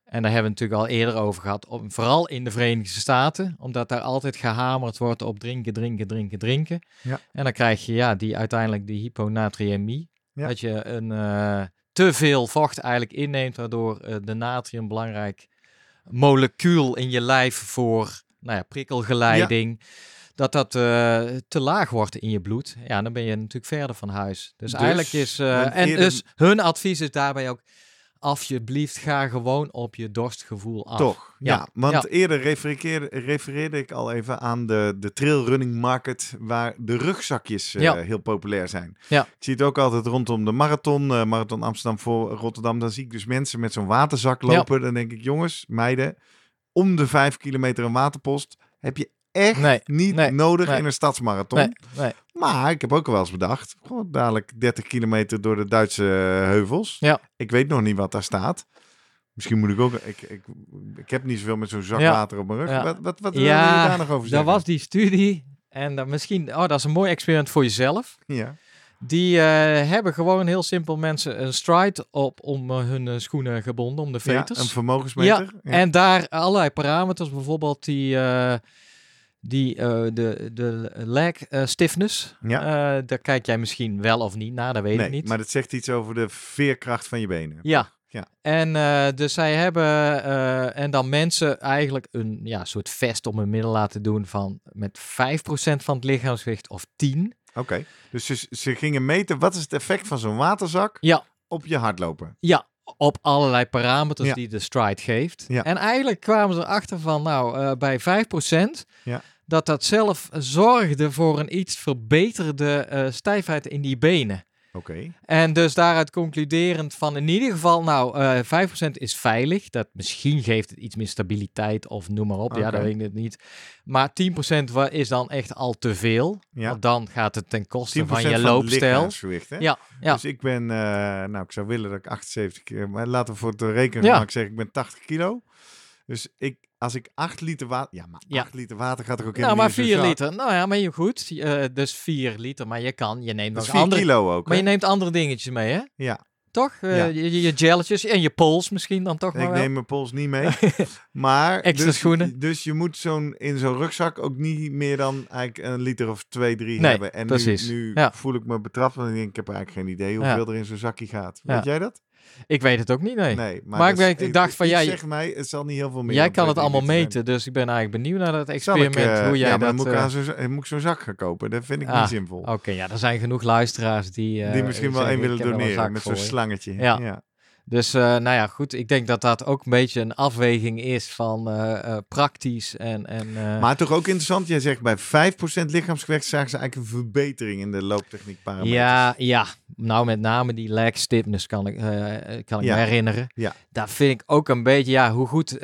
En daar hebben we natuurlijk al eerder over gehad, om, vooral in de Verenigde Staten, omdat daar altijd gehamerd wordt op drinken, drinken, drinken, drinken. Ja. En dan krijg je ja, die, uiteindelijk die hyponatriëmie. Ja. Dat je een, te veel vocht eigenlijk inneemt, waardoor de natrium belangrijk molecuul in je lijf voor nou ja, prikkelgeleiding, dat dat eh, te laag wordt in je bloed. Ja, dan ben je natuurlijk verder van huis. Dus, Dus eigenlijk is, eh, en eerder- dus hun advies is daarbij ook, alsjeblieft ga gewoon op je dorstgevoel af. Toch, ja. Ja, want ja. eerder refereerde, refereerde ik al even aan de, de trailrunning market, waar de rugzakjes eh, Ja. heel populair zijn. Ja. Ik zie het ook altijd rondom de marathon, marathon Amsterdam voor Rotterdam. Dan zie ik dus mensen met zo'n waterzak lopen. Dan denk ik, jongens, meiden, om de vijf kilometer een waterpost heb je echt Nee, niet nee, nodig nee. in een stadsmarathon. Nee, nee. Maar ik heb ook wel eens bedacht, gewoon dadelijk 30 kilometer door de Duitse eh, heuvels. Ja. Ik weet nog niet wat daar staat. Misschien moet ik ook. Ik, ik, ik heb niet zoveel met zo'n zak Ja. water op mijn rug. Ja. Wat, wat, wat wil je Ja, daar nog over Dat zeggen? was die studie. En dan misschien, oh, dat is een mooi experiment voor jezelf. Ja. Die eh, hebben gewoon heel simpel mensen een stride op om eh, hun schoenen gebonden, om de ja, veters. een vermogensmeter. Ja, En daar allerlei parameters, bijvoorbeeld die, eh, die eh, de, de leg eh, stiffness. Ja. Eh, daar kijk jij misschien wel of niet naar, dat weet nee, ik niet. maar dat zegt iets over de veerkracht van je benen. Ja. Ja. En dus zij hebben en dan mensen eigenlijk een ja, soort vest om hun middel laten doen van met 5% van het lichaamsgewicht of 10. Oké. Dus ze, ze gingen meten wat is het effect van zo'n waterzak Ja. op je hardlopen. Ja, op allerlei parameters Ja. die de stride geeft. Ja. En eigenlijk kwamen ze erachter van, nou, bij 5%, Ja. Dat dat zelf zorgde voor een iets verbeterde eh, stijfheid in die benen. Oké. En dus daaruit concluderend van in ieder geval, nou, eh 5% is veilig. Dat misschien geeft het iets meer stabiliteit of noem maar op. Ja, dat weet ik het niet. Maar 10% wa- is dan echt al te veel. Ja. Want dan gaat het ten 10% koste van je loopstijl. hè? Ja, ja. Dus ik ben, eh, nou, ik zou willen dat ik 78 keer, maar laten we voor het rekenen, Ja. maar ik zeg, ik ben 80 kilo. Dus ik, als ik 8 liter water, ja, maar Ja. 8 liter water gaat er ook Nou, helemaal maar niet in 4 zo'n zak. liter. Nou ja, maar je goed. eh, dus 4 liter. Maar je kan, je neemt Dat nog is 4 andere... kilo ook, Maar je neemt andere dingetjes mee, hè? Ja, Toch? Eh, Ja. je, je gelletjes en je pols misschien dan toch maar ik neem mijn pols niet mee. maar Extra dus, schoenen. Dus je moet zo'n in zo'n rugzak ook niet meer dan eigenlijk een liter of 2, 3 Nee, hebben. En precies. nu, nu Ja. voel ik me betrapt, want ik denk, ik heb eigenlijk geen idee hoeveel er in zo'n zakje gaat. Weet jij dat? Ik weet het ook niet, nee. Nee. Maar, Maar dat ik dacht van, je- Zeg mij, het zal niet heel veel meer. jij kan het 2, 3 allemaal zijn. meten, dus ik ben eigenlijk benieuwd naar dat ik, experiment. eh, hoe jij ja, maar dat... dan moet ik, zo'n, za- moet ik zo'n zak gaan kopen. Dat vind ik Ah, niet zinvol. Oké, ja, er zijn genoeg luisteraars die... Die misschien wel één willen doneren met zo'n je. slangetje. Ja. ja. Dus, eh, nou ja, goed. Ik denk dat dat ook een beetje een afweging is van eh, eh, praktisch en... en Maar toch ook interessant, jij zegt bij 5% lichaamsgewicht zagen ze eigenlijk een verbetering in de looptechniek parameters. Ja, ja. Nou, met name die leg stiffness kan ik, kan ik Ja. me herinneren. Ja. Daar vind ik ook een beetje, ja, hoe goed...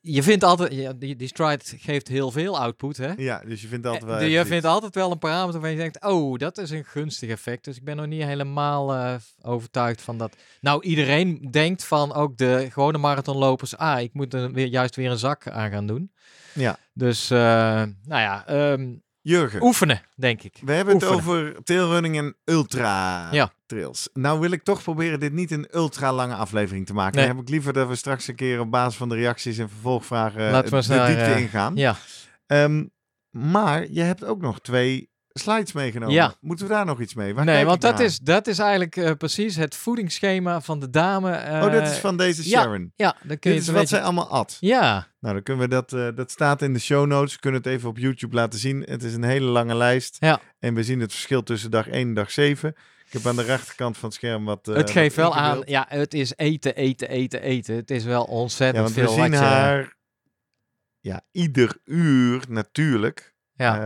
je vindt altijd, ja, die, die stride geeft heel veel output, hè? Ja, dus je vindt altijd wel Eh, echt je vindt altijd wel een parameter waar je denkt, oh, dat is een gunstig effect. Dus ik ben nog niet helemaal eh, overtuigd van dat. Nou, iedereen denkt van ook de gewone marathonlopers, ah, ik moet er weer, juist weer een zak aan gaan doen. Ja. Dus, eh, nou ja, ehm, Jurgen, oefenen, denk ik. we hebben oefenen. het over trailrunning en ultra Ja. Trails. Nou wil ik toch proberen dit niet een ultra lange aflevering te maken. Nee. Dan heb ik liever dat we straks een keer op basis van de reacties en vervolgvragen Laten we de diepte eh, ingaan. Ja, Ehm, maar je hebt ook nog twee slides meegenomen. Ja. Moeten we daar nog iets mee? Waar nee, want dat naar? is, dat is eigenlijk eh, precies het voedingsschema van de dame. Oh, eh, is van deze ja, Sharon. Ja, dan kun je Dit is wat beetje... zij allemaal at. Ja, Nou, dan kunnen we dat, eh, dat staat in de show notes. We kunnen het even op YouTube laten zien. Het is een hele lange lijst. Ja. En we zien het verschil tussen dag 1 en dag 7. Ik heb aan de rechterkant van het scherm wat. eh, het geeft wat wel aan, ja, het is eten, eten, eten, eten. Het is wel Ja, ontzettend we veel zien wat je- haar ja, ieder uur natuurlijk Ja.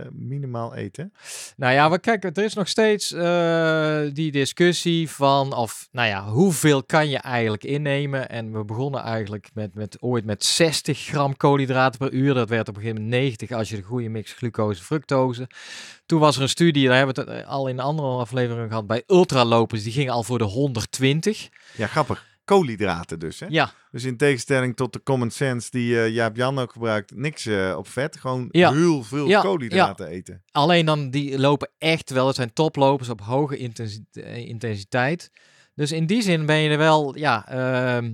Eh, minimaal eten. Nou ja, we kijken, er is nog steeds eh, die discussie van of, nou ja, hoeveel kan je eigenlijk innemen? En we begonnen eigenlijk met, met ooit met 60 gram koolhydraten per uur. Dat werd op een gegeven moment 90 als je de goede mix glucose fructose. Toen was er een studie, daar hebben we het eh, al in andere afleveringen gehad, bij ultralopers. Die gingen al voor de 120. Ja, grappig. Koolhydraten dus, hè? Ja, Dus in tegenstelling tot de common sense die eh, Jaap Jan ook gebruikt, niks eh, op vet. Gewoon Ja. heel veel Ja, koolhydraten eten. Alleen dan, die lopen echt wel. Het zijn toplopers op hoge eh, intensiteit. Dus in die zin ben je er wel, ja, ehm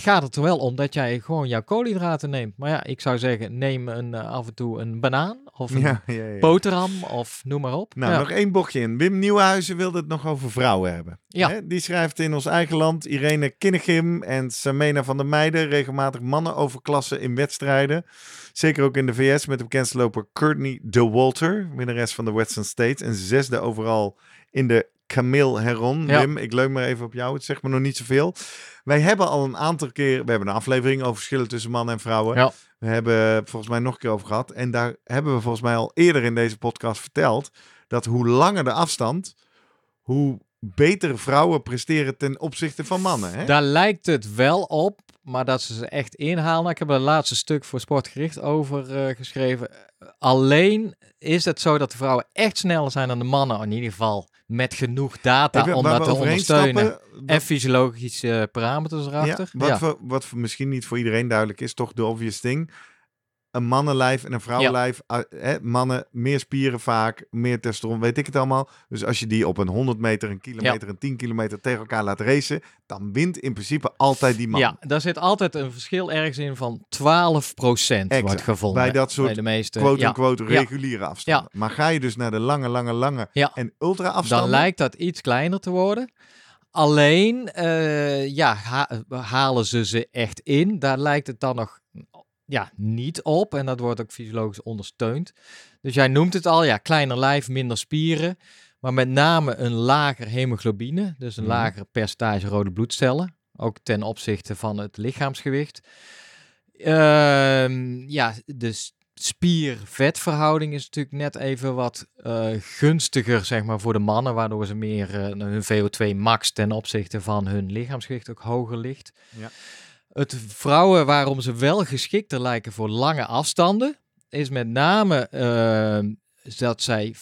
gaat het er wel om dat jij gewoon jouw koolhydraten neemt. Maar ja, ik zou zeggen, neem een, eh, af en toe een banaan of een Ja, ja, ja. boterham of noem maar op. Nou, nog één bochtje in. Wim Nieuwenhuizen wilde het nog over vrouwen hebben. Ja. Hè, Die schrijft in ons eigen land Irene Kinnegim en Samena van der Meijden regelmatig mannen overklassen in wedstrijden. Zeker ook in de VS met de bekendste loper Courtney de Walter, winnares van de Western States en zesde overal in de Camille Heron. Ja. Wim, ik leun maar even op jou. Het zegt me nog niet zoveel. Wij hebben al een aantal keer, we hebben een aflevering over verschillen tussen mannen en vrouwen. Ja. We hebben volgens mij nog een keer over gehad. En daar hebben we volgens mij al eerder in deze podcast verteld dat hoe langer de afstand, hoe beter vrouwen presteren ten opzichte van mannen. Hè? Daar lijkt het wel op, maar dat ze ze echt inhalen. Ik heb een laatste stuk voor Sportgericht over eh, geschreven. Alleen is het zo dat de vrouwen echt sneller zijn dan de mannen. In ieder geval met genoeg data Even om dat te ondersteunen. stappen, En fysiologische parameters ja, erachter. wat, Ja, Voor, wat voor misschien niet voor iedereen duidelijk is, toch de obvious thing. Een mannenlijf en een vrouwenlijf. ah, hè, mannen meer spieren vaak, meer testosteron, weet ik het allemaal. Dus als je die op een 100 meter, een kilometer, een 10 kilometer tegen elkaar laat racen, dan wint in principe altijd die man. ja, daar zit altijd een verschil ergens in van 12% wordt Exact. gevonden. Bij dat soort bij de meeste. quote-unquote Ja. reguliere afstanden. Maar ga je dus naar de lange, lange, lange en ultra afstanden. Dan lijkt dat iets kleiner te worden. Alleen, eh, ja, ha- halen ze ze echt in? Daar lijkt het dan nog ja, niet op. En dat wordt ook fysiologisch ondersteund. Dus jij noemt het al, ja, kleiner lijf, minder spieren. Maar met name een lager hemoglobine. Dus een Mhm. lager percentage rode bloedcellen. Ook ten opzichte van het lichaamsgewicht. Ehm, ja, de s- spier-vetverhouding is natuurlijk net even wat eh, gunstiger zeg maar, voor de mannen, waardoor ze meer eh, hun VO2 max ten opzichte van hun lichaamsgewicht ook hoger ligt. Ja. Het vrouwen waarom ze wel geschikter lijken voor lange afstanden, is met name ehm, dat zij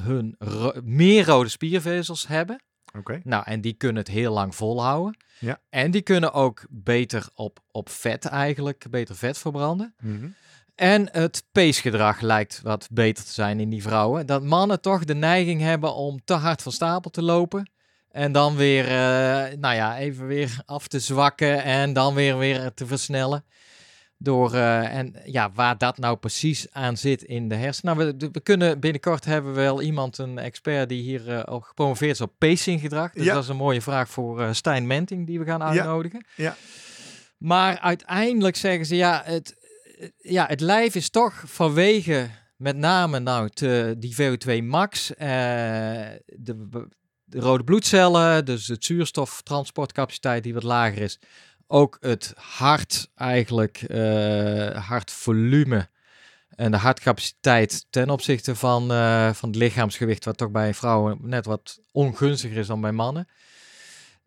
hun ro- meer rode spiervezels hebben. Oké. Nou, en die kunnen het heel lang volhouden. Ja. En die kunnen ook beter op, op vet eigenlijk, beter vet verbranden. Mhm. En het peesgedrag lijkt wat beter te zijn in die vrouwen. Dat mannen toch de neiging hebben om te hard van stapel te lopen. En dan weer, eh, nou ja, even weer af te zwakken en dan weer, weer te versnellen. Door, eh, en ja, waar dat nou precies aan zit in de hersenen. Nou, we, we kunnen binnenkort hebben we wel iemand, een expert die hier eh, ook gepromoveerd is op pacinggedrag. Dus Ja. dat is een mooie vraag voor Stijn Menting die we gaan uitnodigen. Ja. Maar uiteindelijk zeggen ze, ja, het, ja, het lijf is toch vanwege met name nou te, die VO2 max, de, de rode bloedcellen, dus het zuurstoftransportcapaciteit die wat lager is, ook het hart eigenlijk, eh hartvolume en de hartcapaciteit ten opzichte van, eh, van het lichaamsgewicht, wat toch bij vrouwen net wat ongunstiger is dan bij mannen.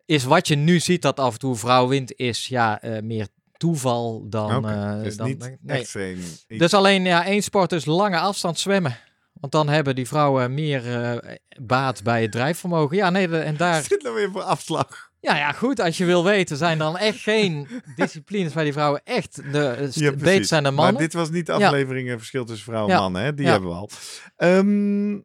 Is wat je nu ziet dat af en toe vrouw wint, is ja, eh, meer toeval dan. Eh, dus dan niet nee. Dus alleen ja, één sport is lange afstand zwemmen. Want dan hebben die vrouwen meer eh, baat bij het drijfvermogen. Ja, nee, de- en daar. dit nou weer voor afslag? Ja, ja, goed. Als je wil weten, zijn dan echt geen disciplines waar die vrouwen echt de, Ja, beter zijn dan mannen. Maar dit was niet de Ja. aflevering eh, verschil tussen vrouwen en Ja. mannen. Hè? Die Ja. hebben we al. Ehm,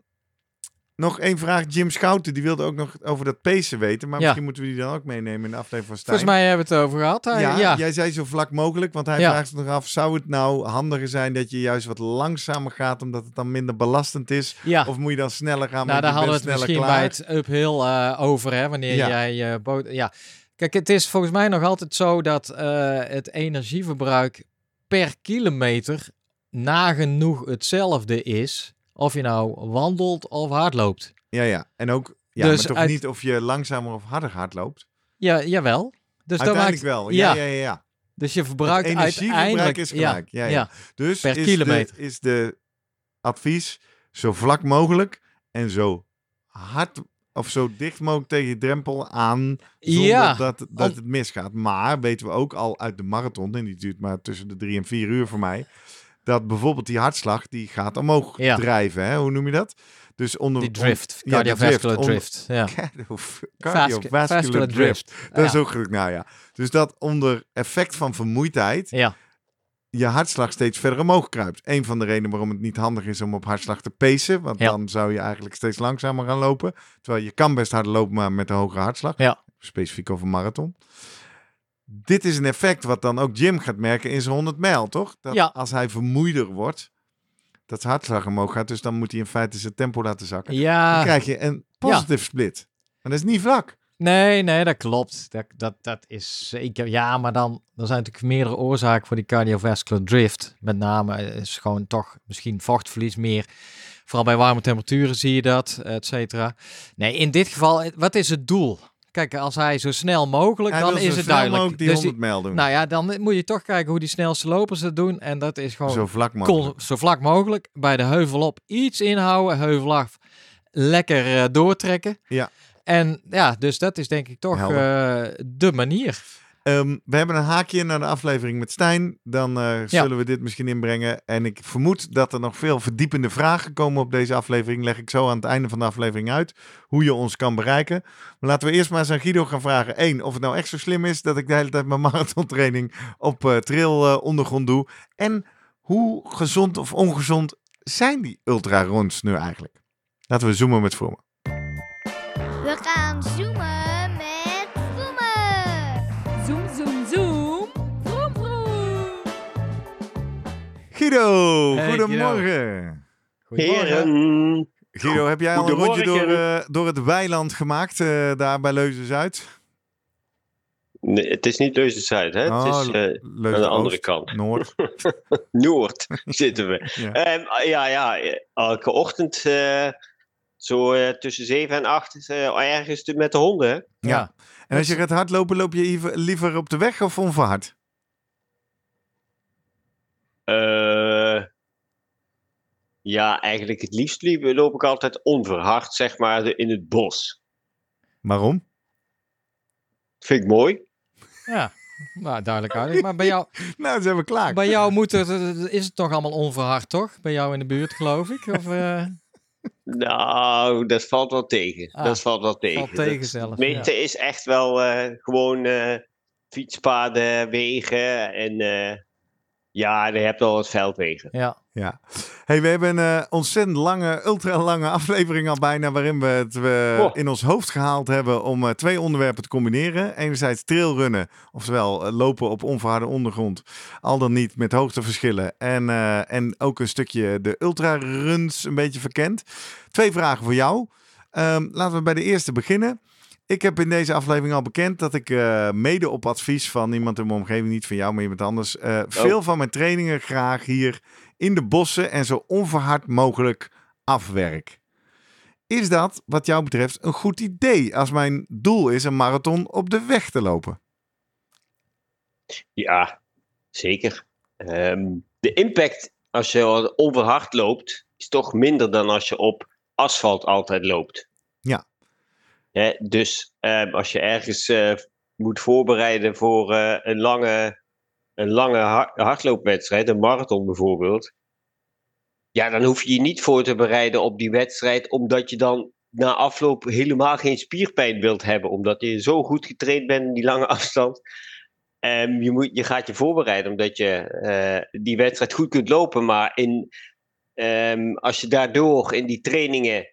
nog één vraag. Jim Schouten, die wilde ook nog over dat pacen weten. Maar Ja. misschien moeten we die dan ook meenemen in de aflevering van Stijn. Volgens mij hebben we het over gehad. Hij- ja, ja, jij zei zo vlak mogelijk, want hij Ja. vraagt zich nog af, zou het nou handiger zijn dat je juist wat langzamer gaat, omdat het dan minder belastend is? Of moet je dan sneller gaan, Nou, daar hadden we het misschien klaar? bij het uphill eh over, hè, wanneer jij eh boot... Ja, kijk, het is volgens mij nog altijd zo dat eh, het energieverbruik per kilometer nagenoeg hetzelfde is, of je nou wandelt of hardloopt. Ja, ja. En ook, ja, Dus maar toch uit- niet of je langzamer of harder hardloopt? Ja, jawel. Dus Uiteindelijk maakt, wel. Ja, ja, ja. ja. Dus je verbruikt Het energieverbruik uiteindelijk... is gelijk. Ja, ja. Dus Per is kilometer. De, is de advies zo vlak mogelijk en zo hard of zo dicht mogelijk tegen je drempel aan zonder Ja, dat, dat het misgaat. Maar weten we ook al uit de marathon, en die duurt maar tussen de drie en vier uur voor mij, dat bijvoorbeeld die hartslag die gaat omhoog Ja. drijven. Hè? Hoe noem je dat? Dus onder Die drift, on- ja, de cardiovascular onder- drift. Ja. Cardiovascular Vascular drift. drift. Dat is ook goed. Nou ja. Dus dat onder effect van vermoeidheid Ja, je hartslag steeds verder omhoog kruipt. Een van de redenen waarom het niet handig is om op hartslag te pacen. Want dan zou je eigenlijk steeds langzamer gaan lopen. Terwijl je kan best hard lopen, maar met een hoge hartslag. Ja. Specifiek over marathon. Dit is een effect wat dan ook Jim gaat merken in zijn 100 mijl, toch? Dat Ja. als hij vermoeider wordt, dat zijn hartslag omhoog gaat. Dus dan moet hij in feite zijn tempo laten zakken. Dan ja. krijg je een positive split. Maar dat is niet vlak. Nee, nee, dat klopt. Dat, dat, dat is zeker. Ja, maar dan er zijn natuurlijk meerdere oorzaken voor die cardiovascular drift. Met name is gewoon toch misschien vochtverlies meer. Vooral bij warme temperaturen zie je dat, et cetera. Nee, in dit geval, wat is het doel? Kijk, als hij zo snel mogelijk, Hij dan is het duidelijk. die Dus die- 100 mijl doen. nou ja, dan moet je toch kijken hoe die snelste lopers het doen. En dat is gewoon zo vlak mogelijk. zo vlak mogelijk bij de heuvel op iets inhouden, heuvel af, lekker eh, doortrekken. Ja. En ja, dus dat is denk ik toch eh, de manier. Ehm, we hebben een haakje naar de aflevering met Stijn. Dan eh, zullen we dit misschien inbrengen. En ik vermoed dat er nog veel verdiepende vragen komen op deze aflevering. Leg ik zo aan het einde van de aflevering uit. Hoe je ons kan bereiken. Maar laten we eerst maar eens aan Guido gaan vragen. Eén, of het nou echt zo slim is dat ik de hele tijd mijn marathontraining op eh trail eh, ondergrond doe. En hoe gezond of ongezond zijn die ultraruns nu eigenlijk? Laten we zoomen met Vroemen. We gaan zoomen Guido, Hey, goedemorgen. Heren, Guido, heb jij al een rondje door, Goedemorgen. eh, door het weiland gemaakt eh, daar bij Leuzen-Zuid? nee, het is niet Leuzen-Zuid, hè? het Oh, is eh, aan de andere kant. Noord. Noord zitten we. Ja. Ehm, ja, ja, elke ochtend eh, zo tussen 7 en 8 ergens met de honden. hè. Ja. En als je gaat hardlopen, loop je liever- liever op de weg of onverhard? Eh, ja, eigenlijk het liefst liep- loop ik altijd onverhard, zeg maar, in het bos. Waarom? Vind ik mooi. Ja, nou, duidelijk uit. Maar bij jou, Nou, zijn we klaar. bij jou moet het, is het toch allemaal onverhard, toch? Bij jou in de buurt, geloof ik? Of eh Nou, dat valt wel tegen. Ah, dat valt wel tegen. valt tegen Dat- zelf, Het meeste is echt wel eh, gewoon eh, fietspaden, wegen en eh, ja, je hebt wel wat veldwegen. ja. Ja. Hey, we hebben een eh, ontzettend lange, ultra lange aflevering al bijna, waarin we het eh, Oh. in ons hoofd gehaald hebben om eh, twee onderwerpen te combineren. Enerzijds trailrunnen, oftewel lopen op onverharde ondergrond, al dan niet met hoogteverschillen. En, eh, en ook een stukje de ultraruns een beetje verkend. Twee vragen voor jou. Ehm, laten we bij de eerste beginnen. Ik heb in deze aflevering al bekend dat ik eh, mede op advies van iemand in mijn omgeving, niet van jou, maar iemand anders, eh, veel van mijn trainingen graag hier in de bossen en zo onverhard mogelijk afwerk. Is dat, wat jou betreft, een goed idee als mijn doel is een marathon op de weg te lopen? Ja, zeker. Ehm, de impact als je onverhard loopt, is toch minder dan als je op asfalt altijd loopt. Dus ehm, als je ergens eh, moet voorbereiden voor eh, een lange, een lange har- hardloopwedstrijd, een marathon bijvoorbeeld. Ja, dan hoef je je niet voor te bereiden op die wedstrijd, omdat je dan na afloop helemaal geen spierpijn wilt hebben, omdat je zo goed getraind bent in die lange afstand. Ehm, je, moet, je gaat je voorbereiden omdat je eh, die wedstrijd goed kunt lopen. Maar in, ehm, als je daardoor in die trainingen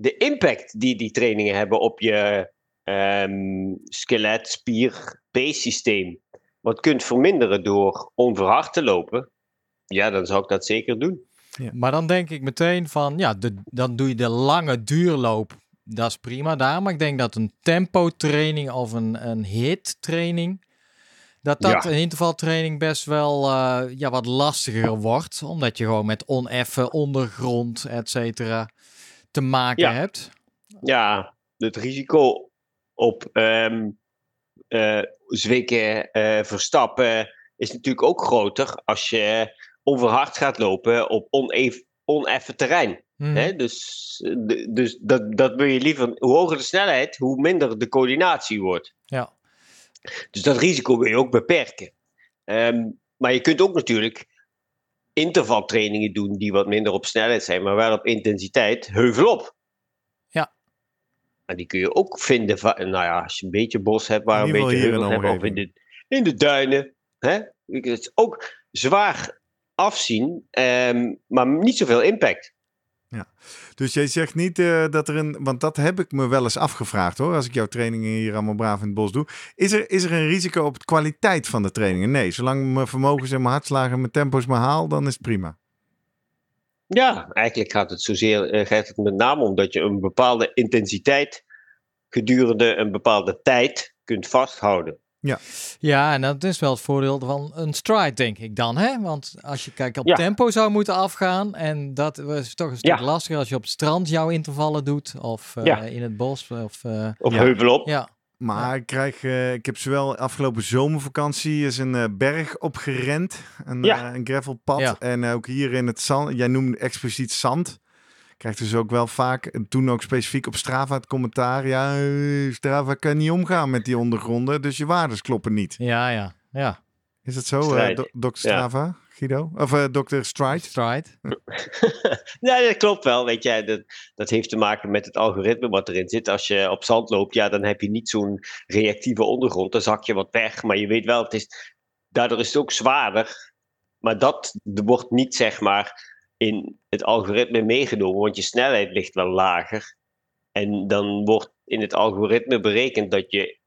de impact die die trainingen hebben op je ehm, skelet, spier, peessysteem, wat kunt verminderen door onverhard te lopen, ja, dan zou ik dat zeker doen. Maar dan denk ik meteen van, ja, de, dan doe je de lange duurloop. Dat is prima daar. Maar ik denk dat een tempo-training of een, een hit-training, dat dat Ja. een intervaltraining best wel eh, ja, wat lastiger wordt. Omdat je gewoon met oneffen ondergrond, et cetera, te maken Ja. hebt. ja, het risico op eh, zwikken, eh, verstappen, is natuurlijk ook groter als je onverhard gaat lopen op oneven, oneffen terrein. Mhm. Hè? Dus, dus dat, dat wil je liever. Hoe hoger de snelheid, hoe minder de coördinatie wordt. Ja. Dus dat risico wil je ook beperken. Ehm, maar je kunt ook natuurlijk intervaltrainingen doen die wat minder op snelheid zijn, maar wel op intensiteit, heuvelop. Ja. En die kun je ook vinden, nou ja, als je een beetje bos hebt waar een beetje heuvel hebt, of in de, in de duinen. Hè? Het is ook zwaar afzien, ehm, maar niet zoveel impact. Dus jij zegt niet eh, dat er een. Want dat heb ik me wel eens afgevraagd hoor. Als ik jouw trainingen hier allemaal braaf in het bos doe. Is er, is er een risico op de kwaliteit van de trainingen? Nee, zolang mijn vermogens en mijn hartslagen en mijn tempo's me haal, dan is het prima. Ja, eigenlijk gaat het, zozeer, gaat het met name om dat je een bepaalde intensiteit gedurende een bepaalde tijd kunt vasthouden. Ja, en dat is wel het voordeel van een stride, denk ik dan. Hè? Want als je kijkt op Ja. tempo zou moeten afgaan. En dat is toch een stuk Ja. lastiger als je op het strand jouw intervallen doet. Of eh, Ja. in het bos. Of, eh, Of Ja. heuvelop. ja. Maar ik, krijg, eh, ik heb zowel afgelopen zomervakantie is een berg opgerend. Een, Ja. eh, een gravelpad. Ja. En ook hier in het zand. Jij noemde expliciet zand. Krijgt dus ook wel vaak, en toen ook specifiek op Strava het commentaar. Ja, eh, Strava kan niet omgaan met die ondergronden. Dus je waardes kloppen niet. ja, ja, ja. Is dat zo, eh, do- dokter Ja. Strava, Guido? Of eh dokter Stride? Stride. ja, dat klopt wel. Weet je, dat, dat heeft te maken met het algoritme wat erin zit. Als je op zand loopt, ja, dan heb je niet zo'n reactieve ondergrond. Dan zak je wat weg. Maar je weet wel, het is, daardoor is het ook zwaarder. Maar dat wordt niet, zeg maar, in het algoritme meegenomen. Want je snelheid ligt wel lager. En dan wordt in het algoritme berekend dat je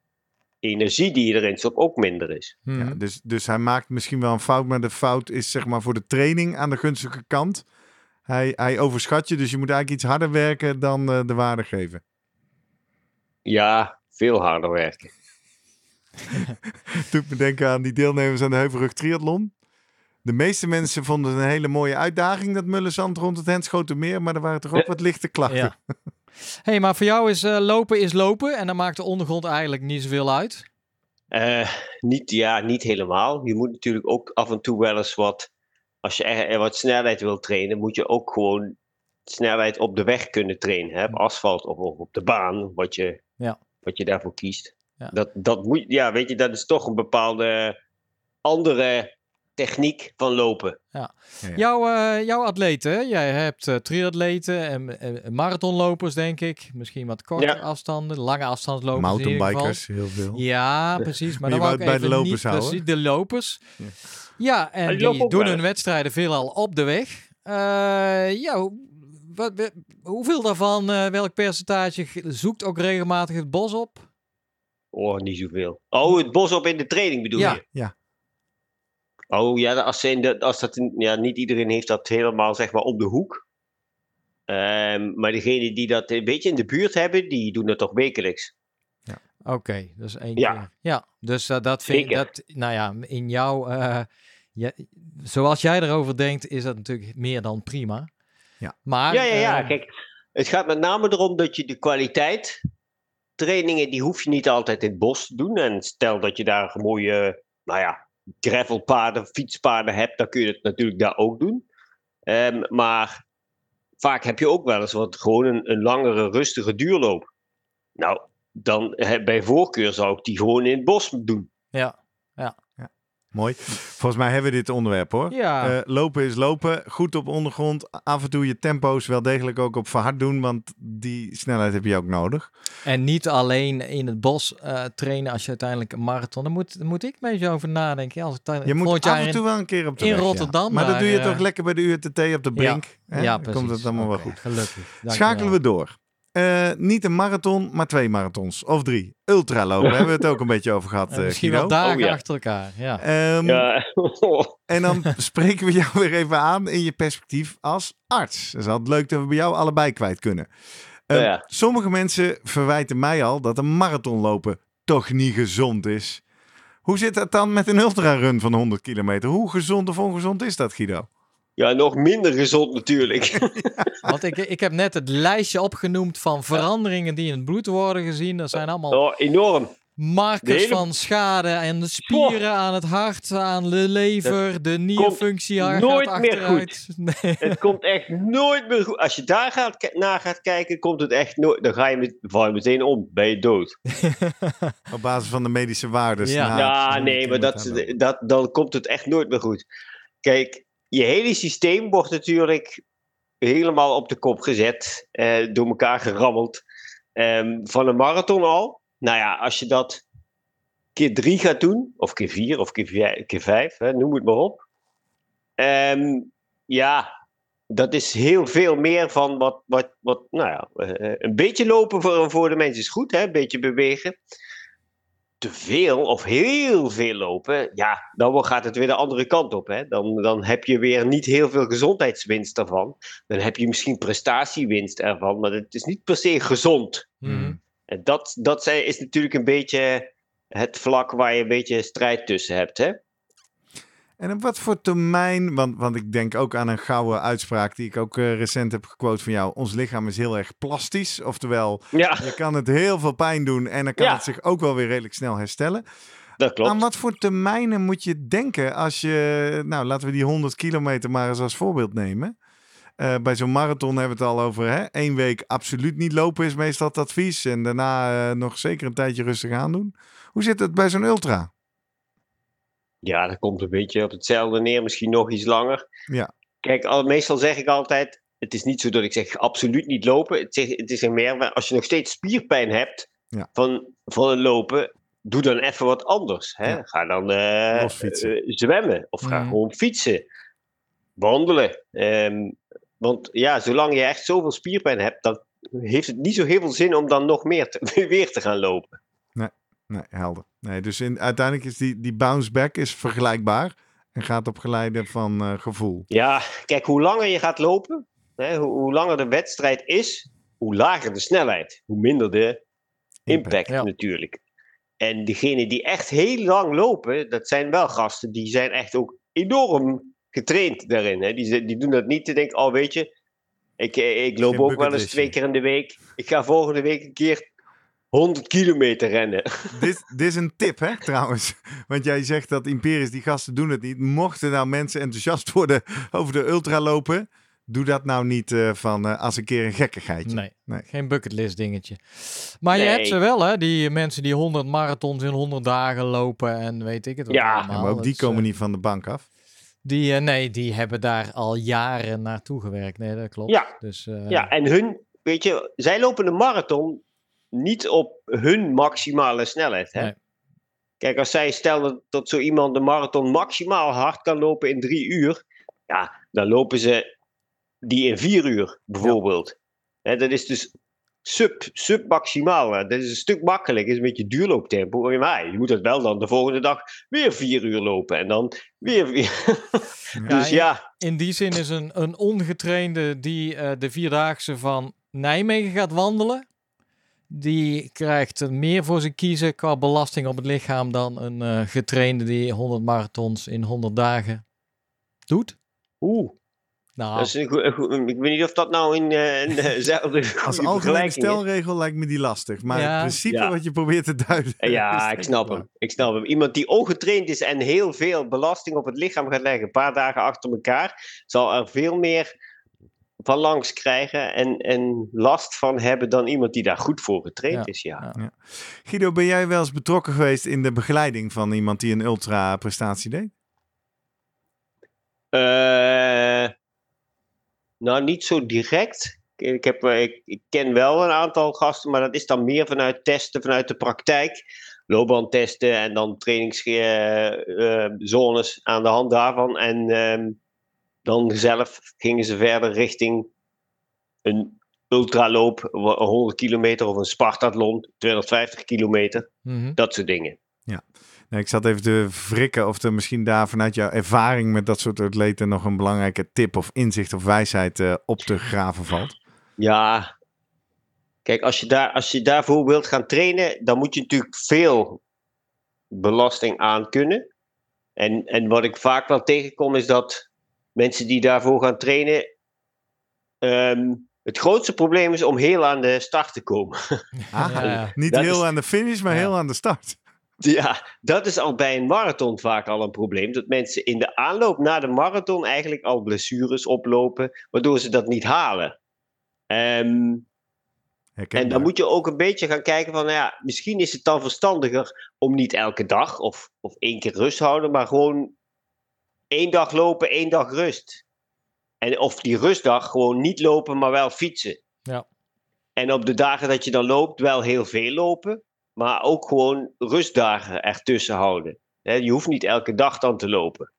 energie die je erin stopt ook minder is. Mhm. Ja, dus, dus hij maakt misschien wel een fout, maar de fout is zeg maar voor de training aan de gunstige kant. Hij, hij overschat je, dus je moet eigenlijk iets harder werken dan eh, de waarde geven. Ja, veel harder werken. Doet me denken aan die deelnemers aan de Heuvelrug Triathlon. De meeste mensen vonden het een hele mooie uitdaging, dat mullenzand rond het Henschotenmeer. Maar er waren toch ook wat lichte klachten. Ja. hey, maar voor jou is eh, lopen is lopen. En dan maakt de ondergrond eigenlijk niet zoveel uit. Eh, niet, ja, niet helemaal. Je moet natuurlijk ook af en toe wel eens wat. Als je er, er wat snelheid wil trainen, moet je ook gewoon snelheid op de weg kunnen trainen. Hè? Op asfalt of, of op de baan, wat je, Ja. wat je daarvoor kiest. Ja. Dat, dat moet, ja, weet je, dat is toch een bepaalde andere techniek van lopen. Ja. Jouw, eh, jouw atleten, jij hebt eh, triatleten en, en- marathonlopers, denk ik. Misschien wat korte Ja. afstanden, lange afstandslopers in ieder geval. Mountainbikers, heel veel. Ja, precies. Maar Maar dan bij de lopers niet houden? precies de lopers. Ja. Ja, en die doen wel hun wedstrijden veelal op de weg. Eh, ja, wat, wat- hoeveel daarvan, eh, welk percentage zoekt ook regelmatig het bos op? Oh, niet zoveel. Oh, het bos op in de training bedoel Ja. je? Ja. Oh ja, als, ze in de, als dat in- ja, niet iedereen heeft dat helemaal zeg maar op de hoek. Ehm, maar degenen die dat een beetje in de buurt hebben, die doen dat toch wekelijks. Oké, dus één Ja. keer. Ja, dus eh, dat vind ik, Zeker. dat, nou ja, in jouw, eh, ja, zoals jij erover denkt, is dat natuurlijk meer dan prima. Ja. Maar, ja, ja, ja. eh, Kijk, het gaat met name erom dat je de kwaliteit. Trainingen die hoef je niet altijd in het bos te doen. En stel dat je daar mooie, nou ja, gravelpaden, fietspaden hebt, dan kun je het natuurlijk daar ook doen. Ehm, maar vaak heb je ook wel eens wat gewoon een, langere, rustige duurloop. Nou, dan bij voorkeur zou ik die gewoon in het bos doen. ja, Mooi. Volgens mij hebben we dit onderwerp hoor. ja. Eh, lopen is lopen. Goed op ondergrond. Af en toe je tempo's wel degelijk ook op verhard doen. Want die snelheid heb je ook nodig. En niet alleen in het bos eh, trainen als je uiteindelijk een marathon. Daar moet, daar moet ik een beetje over nadenken. Ja, Als dan Je moet af en in- toe wel een keer op de in weg, ja. Rotterdam Maar dat doe je eh, toch lekker bij de UTT op de brink. hè? Ja, Dan precies. komt het allemaal wel goed. Gelukkig. Schakelen we door. Eh, niet een marathon, maar twee marathons. Of drie. Ultralopen hebben we het ook een beetje over gehad, eh misschien Guido. wel dagen Oh, ja. achter elkaar. Ja. Ehm, Ja. En dan spreken we jou weer even aan in je perspectief als arts. Dat is altijd leuk dat we bij jou allebei kwijt kunnen. Ehm, Ja. Sommige mensen verwijten mij al dat een marathonlopen toch niet gezond is. Hoe zit dat dan met een ultrarun van 100 kilometer? Hoe gezond of ongezond is dat, Guido? Ja, nog minder gezond natuurlijk. Want ik, ik heb net het lijstje opgenoemd van veranderingen die in het bloed worden gezien. Dat zijn allemaal oh, enorm. markers hele- van schade en de spieren aan het hart, aan de lever, de nierfunctie gaat nooit meer achteruit. Nee. Het komt echt nooit meer goed. Als je daar gaat, naar gaat kijken, komt het echt nooit. Dan ga je met, val je meteen om. Ben je dood. Op basis van de medische waardes. Ja. ja, nee, maar dat, dat, dan komt het echt nooit meer goed. Kijk, je hele systeem wordt natuurlijk helemaal op de kop gezet. eh, door elkaar gerammeld. Ehm, van een marathon al. Nou ja, als je dat keer drie gaat doen, of keer vier, of keer, vij- keer vijf, hè, noem het maar op. Ehm, ja, dat is heel veel meer van wat, wat, wat nou ja, eh, een beetje lopen voor, voor de mensen is goed, hè, een beetje bewegen. Te veel of heel veel lopen, ja, dan gaat het weer de andere kant op. Hè. Dan, dan heb je weer niet heel veel gezondheidswinst ervan. Dan heb je misschien prestatiewinst ervan, maar het is niet per se gezond. Mhm. En dat, dat is natuurlijk een beetje het vlak waar je een beetje strijd tussen hebt. Hè? En op wat voor termijn, want, want ik denk ook aan een gouden uitspraak die ik ook eh, recent heb gequote van jou. Ons lichaam is heel erg plastisch. Oftewel, Ja, je kan het heel veel pijn doen en dan kan Ja. het zich ook wel weer redelijk snel herstellen. dat klopt. Aan wat voor termijnen moet je denken als je, nou laten we die 100 kilometer maar eens als voorbeeld nemen. Eh, bij zo'n marathon hebben we het al over, hè? Eén week absoluut niet lopen is meestal het advies. En daarna eh, nog zeker een tijdje rustig aandoen. Hoe zit het bij zo'n ultra? Ja, dat komt een beetje op hetzelfde neer, misschien nog iets langer. Ja. Kijk, al, meestal zeg ik altijd: het is niet zo dat ik zeg absoluut niet lopen. Het, zeg, het is er meer als je nog steeds spierpijn hebt Ja. van, van het lopen. Doe dan even wat anders. Hè? Ja. Ga dan eh, Losfietsen. eh, zwemmen of ga Mhm. gewoon fietsen. Wandelen. Ehm, want ja, zolang je echt zoveel spierpijn hebt, dan heeft het niet zo heel veel zin om dan nog meer te, weer te gaan lopen. Nee, helder. Nee, dus in, uiteindelijk is die, die bounce back is vergelijkbaar. En gaat op geleide van eh, gevoel. Ja, kijk, hoe langer je gaat lopen, hè, hoe, hoe langer de wedstrijd is, hoe lager de snelheid, hoe minder de impact Ja. natuurlijk. En degenen die echt heel lang lopen, dat zijn wel gasten die zijn echt ook enorm getraind daarin. Hè. Die, ze- die doen dat niet te denken, oh weet je, ik, eh, ik loop Geen ook wel eens twee keer in de week. Ik ga volgende week een keer 100 kilometer rennen. dit, dit is een tip, hè, trouwens. Want jij zegt dat Imperis, die gasten doen het niet. Mochten nou mensen enthousiast worden over de ultra lopen, doe dat nou niet eh, van eh, als een keer een gekkigheidje. Nee, Nee. geen bucketlist dingetje. Maar je hebt ze wel, hè? Die mensen die 100 marathons in 100 dagen lopen en weet ik het wat Ja, allemaal. Ja, maar ook die komen eh, niet van de bank af. Die, nee, die hebben daar al jaren naartoe gewerkt. Nee, dat klopt. Ja. Dus, eh, Ja, en hun, weet je, zij lopen de marathon niet op hun maximale snelheid. Hè? Nee. Kijk, als zij stellen dat, zo iemand de marathon maximaal hard kan lopen in drie uur, ja, dan lopen ze die in vier uur bijvoorbeeld. Hè, dat is dus sub, sub maximaal. hè. Dat is een stuk makkelijk, is een beetje duurlooptempo. Maar je moet het wel dan de volgende dag weer vier uur lopen en dan weer vier. dus in- ja, In die zin is een, een ongetrainde die eh, de vierdaagse van Nijmegen gaat wandelen. Die krijgt er meer voor zijn kiezen qua belasting op het lichaam dan een eh, getrainde die 100 marathons in 100 dagen doet. oeh. Nou, Dat is een goe- een goe- ik weet niet of dat nou in eh, dezelfde Als algemene is. stelregel lijkt me die lastig. Maar Ja. het principe Ja. wat je probeert te duiden. Ja, ik snap wel. hem. Ik snap hem. Iemand die ongetraind is en heel veel belasting op het lichaam gaat leggen, een paar dagen achter elkaar, zal er veel meer van langs krijgen en, en last van hebben dan iemand die daar goed voor getraind Ja. is. Ja. Ja. Guido, ben jij wel eens betrokken geweest in de begeleiding van iemand die een ultra prestatie deed? Eh, nou, niet zo direct. Ik, heb, eh, ik, ik ken wel een aantal gasten, maar dat is dan meer vanuit testen, vanuit de praktijk. Loopbandtesten en dan trainingszones aan de hand daarvan. En ehm, dan zelf gingen ze verder richting een ultraloop, wa- 100 kilometer of een Spartathlon, 250 kilometer, mhm. dat soort dingen. Nee, ik zat even te wrikken of er misschien daar vanuit jouw ervaring met dat soort atleten nog een belangrijke tip of inzicht of wijsheid eh, op te graven valt. Ja, kijk, als je, daar, als je daarvoor wilt gaan trainen, dan moet je natuurlijk veel belasting aan kunnen. En, en wat ik vaak wel tegenkom is dat mensen die daarvoor gaan trainen, ehm, Het grootste probleem is om heel aan de start te komen. Ah, Ja. Niet Dat heel is- aan de finish, maar Ja. heel aan de start. Ja, dat is al bij een marathon vaak al een probleem. Dat mensen in de aanloop naar de marathon eigenlijk al blessures oplopen, waardoor ze dat niet halen. Ehm, en dan moet je ook een beetje gaan kijken van, nou ja, misschien is het dan verstandiger om niet elke dag of, of één keer rust te houden, maar gewoon één dag lopen, één dag rust. En of die rustdag gewoon niet lopen, maar wel fietsen. Ja. En op de dagen dat je dan loopt, wel heel veel lopen, maar ook gewoon rustdagen ertussen houden. Hè, je hoeft niet elke dag dan te lopen.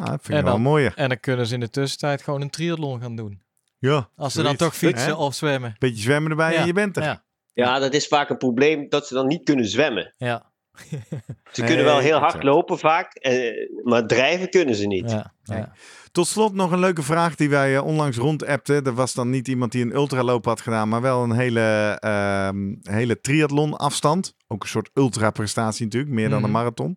Ah, dat vind ik En wel dan- mooier. En dan kunnen ze in de tussentijd gewoon een triathlon gaan doen. Ja, Als ze dan toch fietsen Hè? of zwemmen. Beetje zwemmen erbij Ja, en je bent er. Ja, Ja, dat is vaak een probleem dat ze dan niet kunnen zwemmen. ja, Ze kunnen wel heel hard lopen vaak, eh, maar drijven kunnen ze niet. ja. Tot slot nog een leuke vraag die wij eh, onlangs rondappten. Er was dan niet iemand die een ultraloop had gedaan, maar wel een hele, ehm hele triathlon afstand. Ook een soort ultra-prestatie natuurlijk, meer dan een Mhm. marathon.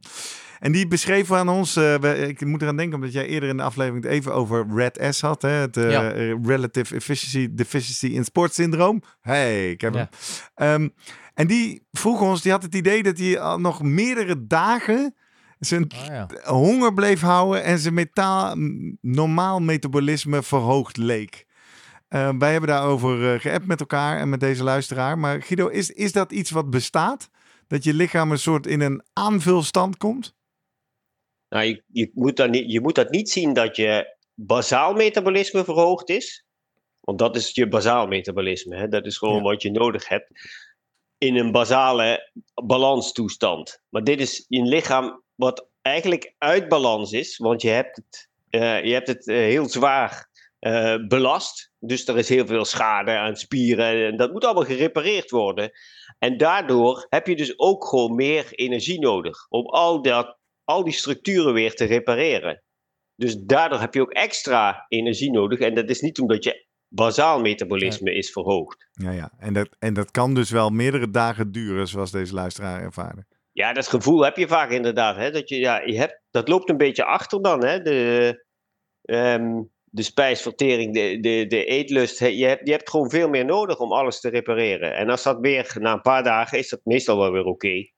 En die beschreven aan ons, eh, ik moet eraan denken omdat jij eerder in de aflevering het even over Red S had. Hè? Het eh, Ja. Relative Efficiency Deficiency in Sport Syndroom. Hey, ik heb Ja. hem. Ehm, en die vroeg ons, die had het idee dat hij al nog meerdere dagen zijn Ah, ja. honger bleef houden en zijn metaal, normaal metabolisme verhoogd leek. Eh, wij hebben daarover uh, geappt met elkaar en met deze luisteraar. Maar Guido, is, is dat iets wat bestaat? Dat je lichaam een soort in een aanvulstand komt? Nou, je, je, moet dan niet, je moet dat niet zien dat je bazaal metabolisme verhoogd is. Want dat is je bazaal metabolisme. Hè? Dat is gewoon Ja. wat je nodig hebt. In een basale balanstoestand. Maar dit is een lichaam wat eigenlijk uit balans is. Want je hebt het, eh, je hebt het eh, heel zwaar eh, belast. Dus er is heel veel schade aan spieren. En dat moet allemaal gerepareerd worden. En daardoor heb je dus ook gewoon meer energie nodig. Om al, dat, al die structuren weer te repareren. Dus daardoor heb je ook extra energie nodig. En dat is niet omdat je bazaal metabolisme is verhoogd. Ja, ja. En, dat, en dat kan dus wel meerdere dagen duren, zoals deze luisteraar ervaren. Ja, dat gevoel heb je vaak inderdaad. Hè? Dat, je, ja, je hebt, dat loopt een beetje achter dan. Hè? De, ehm, de spijsvertering, de, de, de eetlust. hè, Je hebt, je hebt gewoon veel meer nodig om alles te repareren. En als dat weer na een paar dagen is dat meestal wel weer oké.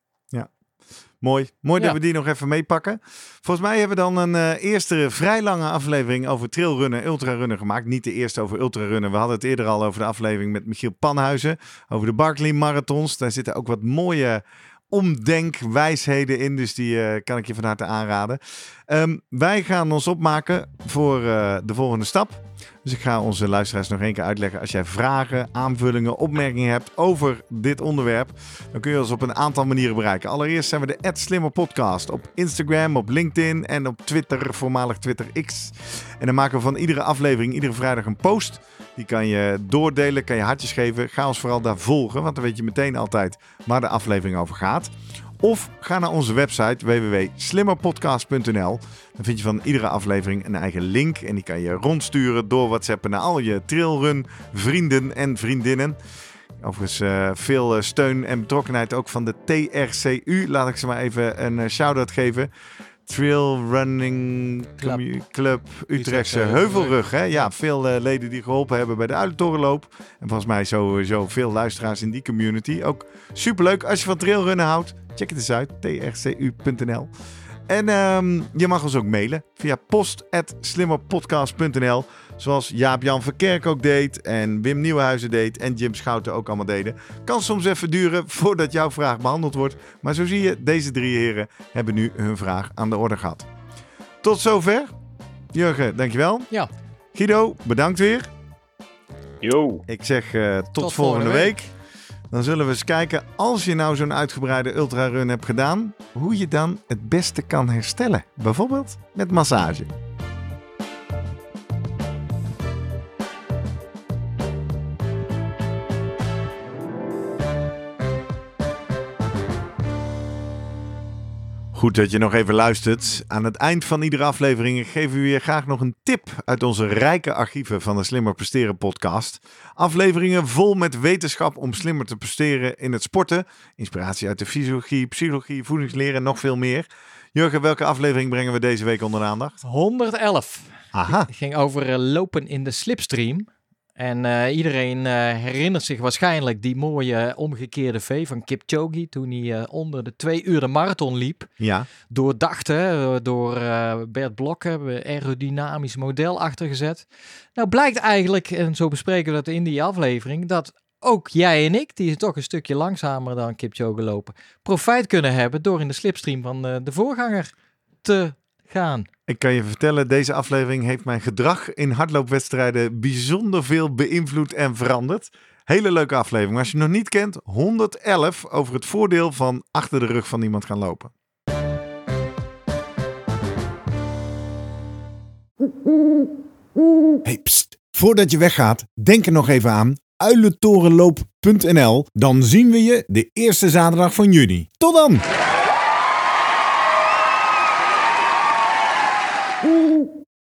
Mooi. Mooi dat we die nog even meepakken. Volgens mij hebben we dan een eh, eerste vrij lange aflevering over trailrunnen en ultrarunnen gemaakt. Niet de eerste over ultrarunnen. We hadden het eerder al over de aflevering met Michiel Panhuizen. Over de Barkley Marathons. Daar zitten ook wat mooie omdenkwijsheden in. Dus die eh, kan ik je van harte aanraden. Ehm, wij gaan ons opmaken voor eh, de volgende stap. Dus ik ga onze luisteraars nog één keer uitleggen. Als jij vragen, aanvullingen, opmerkingen hebt over dit onderwerp, dan kun je ons op een aantal manieren bereiken. Allereerst zijn we de Slimmer Podcast op Instagram, op LinkedIn en op Twitter, voormalig Twitter X. En dan maken we van iedere aflevering, iedere vrijdag een post. Die kan je doordelen, kan je hartjes geven. Ga ons vooral daar volgen, want dan weet je meteen altijd waar de aflevering over gaat. Of ga naar onze website www.slimmerpodcast.nl. Dan vind je van iedere aflevering een eigen link. En die kan je rondsturen door WhatsApp naar al je trailrun vrienden en vriendinnen. Overigens eh, veel eh, steun en betrokkenheid ook van de TRCU. Laat ik ze maar even een eh, shout-out geven. Trail Running Club. Club Utrechtse Utrechtse Heuvelrug. Hè? Ja, veel eh, leden die geholpen hebben bij de Uilentorenloop. En volgens mij sowieso veel luisteraars in die community. Ook superleuk. Als je van trailrunnen houdt, check het eens uit. trcu.nl En ehm, je mag ons ook mailen via post.slimmerpodcast.nl. Zoals Jaap-Jan Verkerk ook deed en Wim Nieuwenhuizen deed en Jim Schouten ook allemaal deden. Kan soms even duren voordat jouw vraag behandeld wordt. Maar zo zie je, deze drie heren hebben nu hun vraag aan de orde gehad. Tot zover. Jurgen, dankjewel. Ja. Guido, bedankt weer. Yo. Ik zeg eh, tot, Tot volgende volgende week. Dan zullen we eens kijken, als je nou zo'n uitgebreide ultrarun hebt gedaan, hoe je dan het beste kan herstellen. Bijvoorbeeld met massage. Goed dat je nog even luistert. Aan het eind van iedere aflevering geven we je graag nog een tip uit onze rijke archieven van de Slimmer Presteren podcast. Afleveringen vol met wetenschap om slimmer te presteren in het sporten. Inspiratie uit de fysiologie, psychologie, voedingsleer en nog veel meer. Jurgen, welke aflevering brengen we deze week onder de aandacht? 111. Aha, Het ging over eh, lopen in de slipstream. En eh, iedereen eh, herinnert zich waarschijnlijk die mooie omgekeerde V van Kipchoge toen hij eh, onder de twee uur de marathon liep. Ja, Doordacht, hè, door eh, Bert Blok hebben we aerodynamisch model achtergezet. Nou blijkt eigenlijk, en zo bespreken we dat in die aflevering, dat ook jij en ik, die toch een stukje langzamer dan Kipchoge lopen, profijt kunnen hebben door in de slipstream van eh, de voorganger te gaan. ik kan je vertellen, deze aflevering heeft mijn gedrag in hardloopwedstrijden bijzonder veel beïnvloed en veranderd. Hele leuke aflevering. Als je nog niet kent, 111 over het voordeel van achter de rug van iemand gaan lopen. Hey, pst. Voordat je weggaat, denk er nog even aan uilentorenloop.nl. Dan zien we je de eerste zaterdag van juni. Tot dan!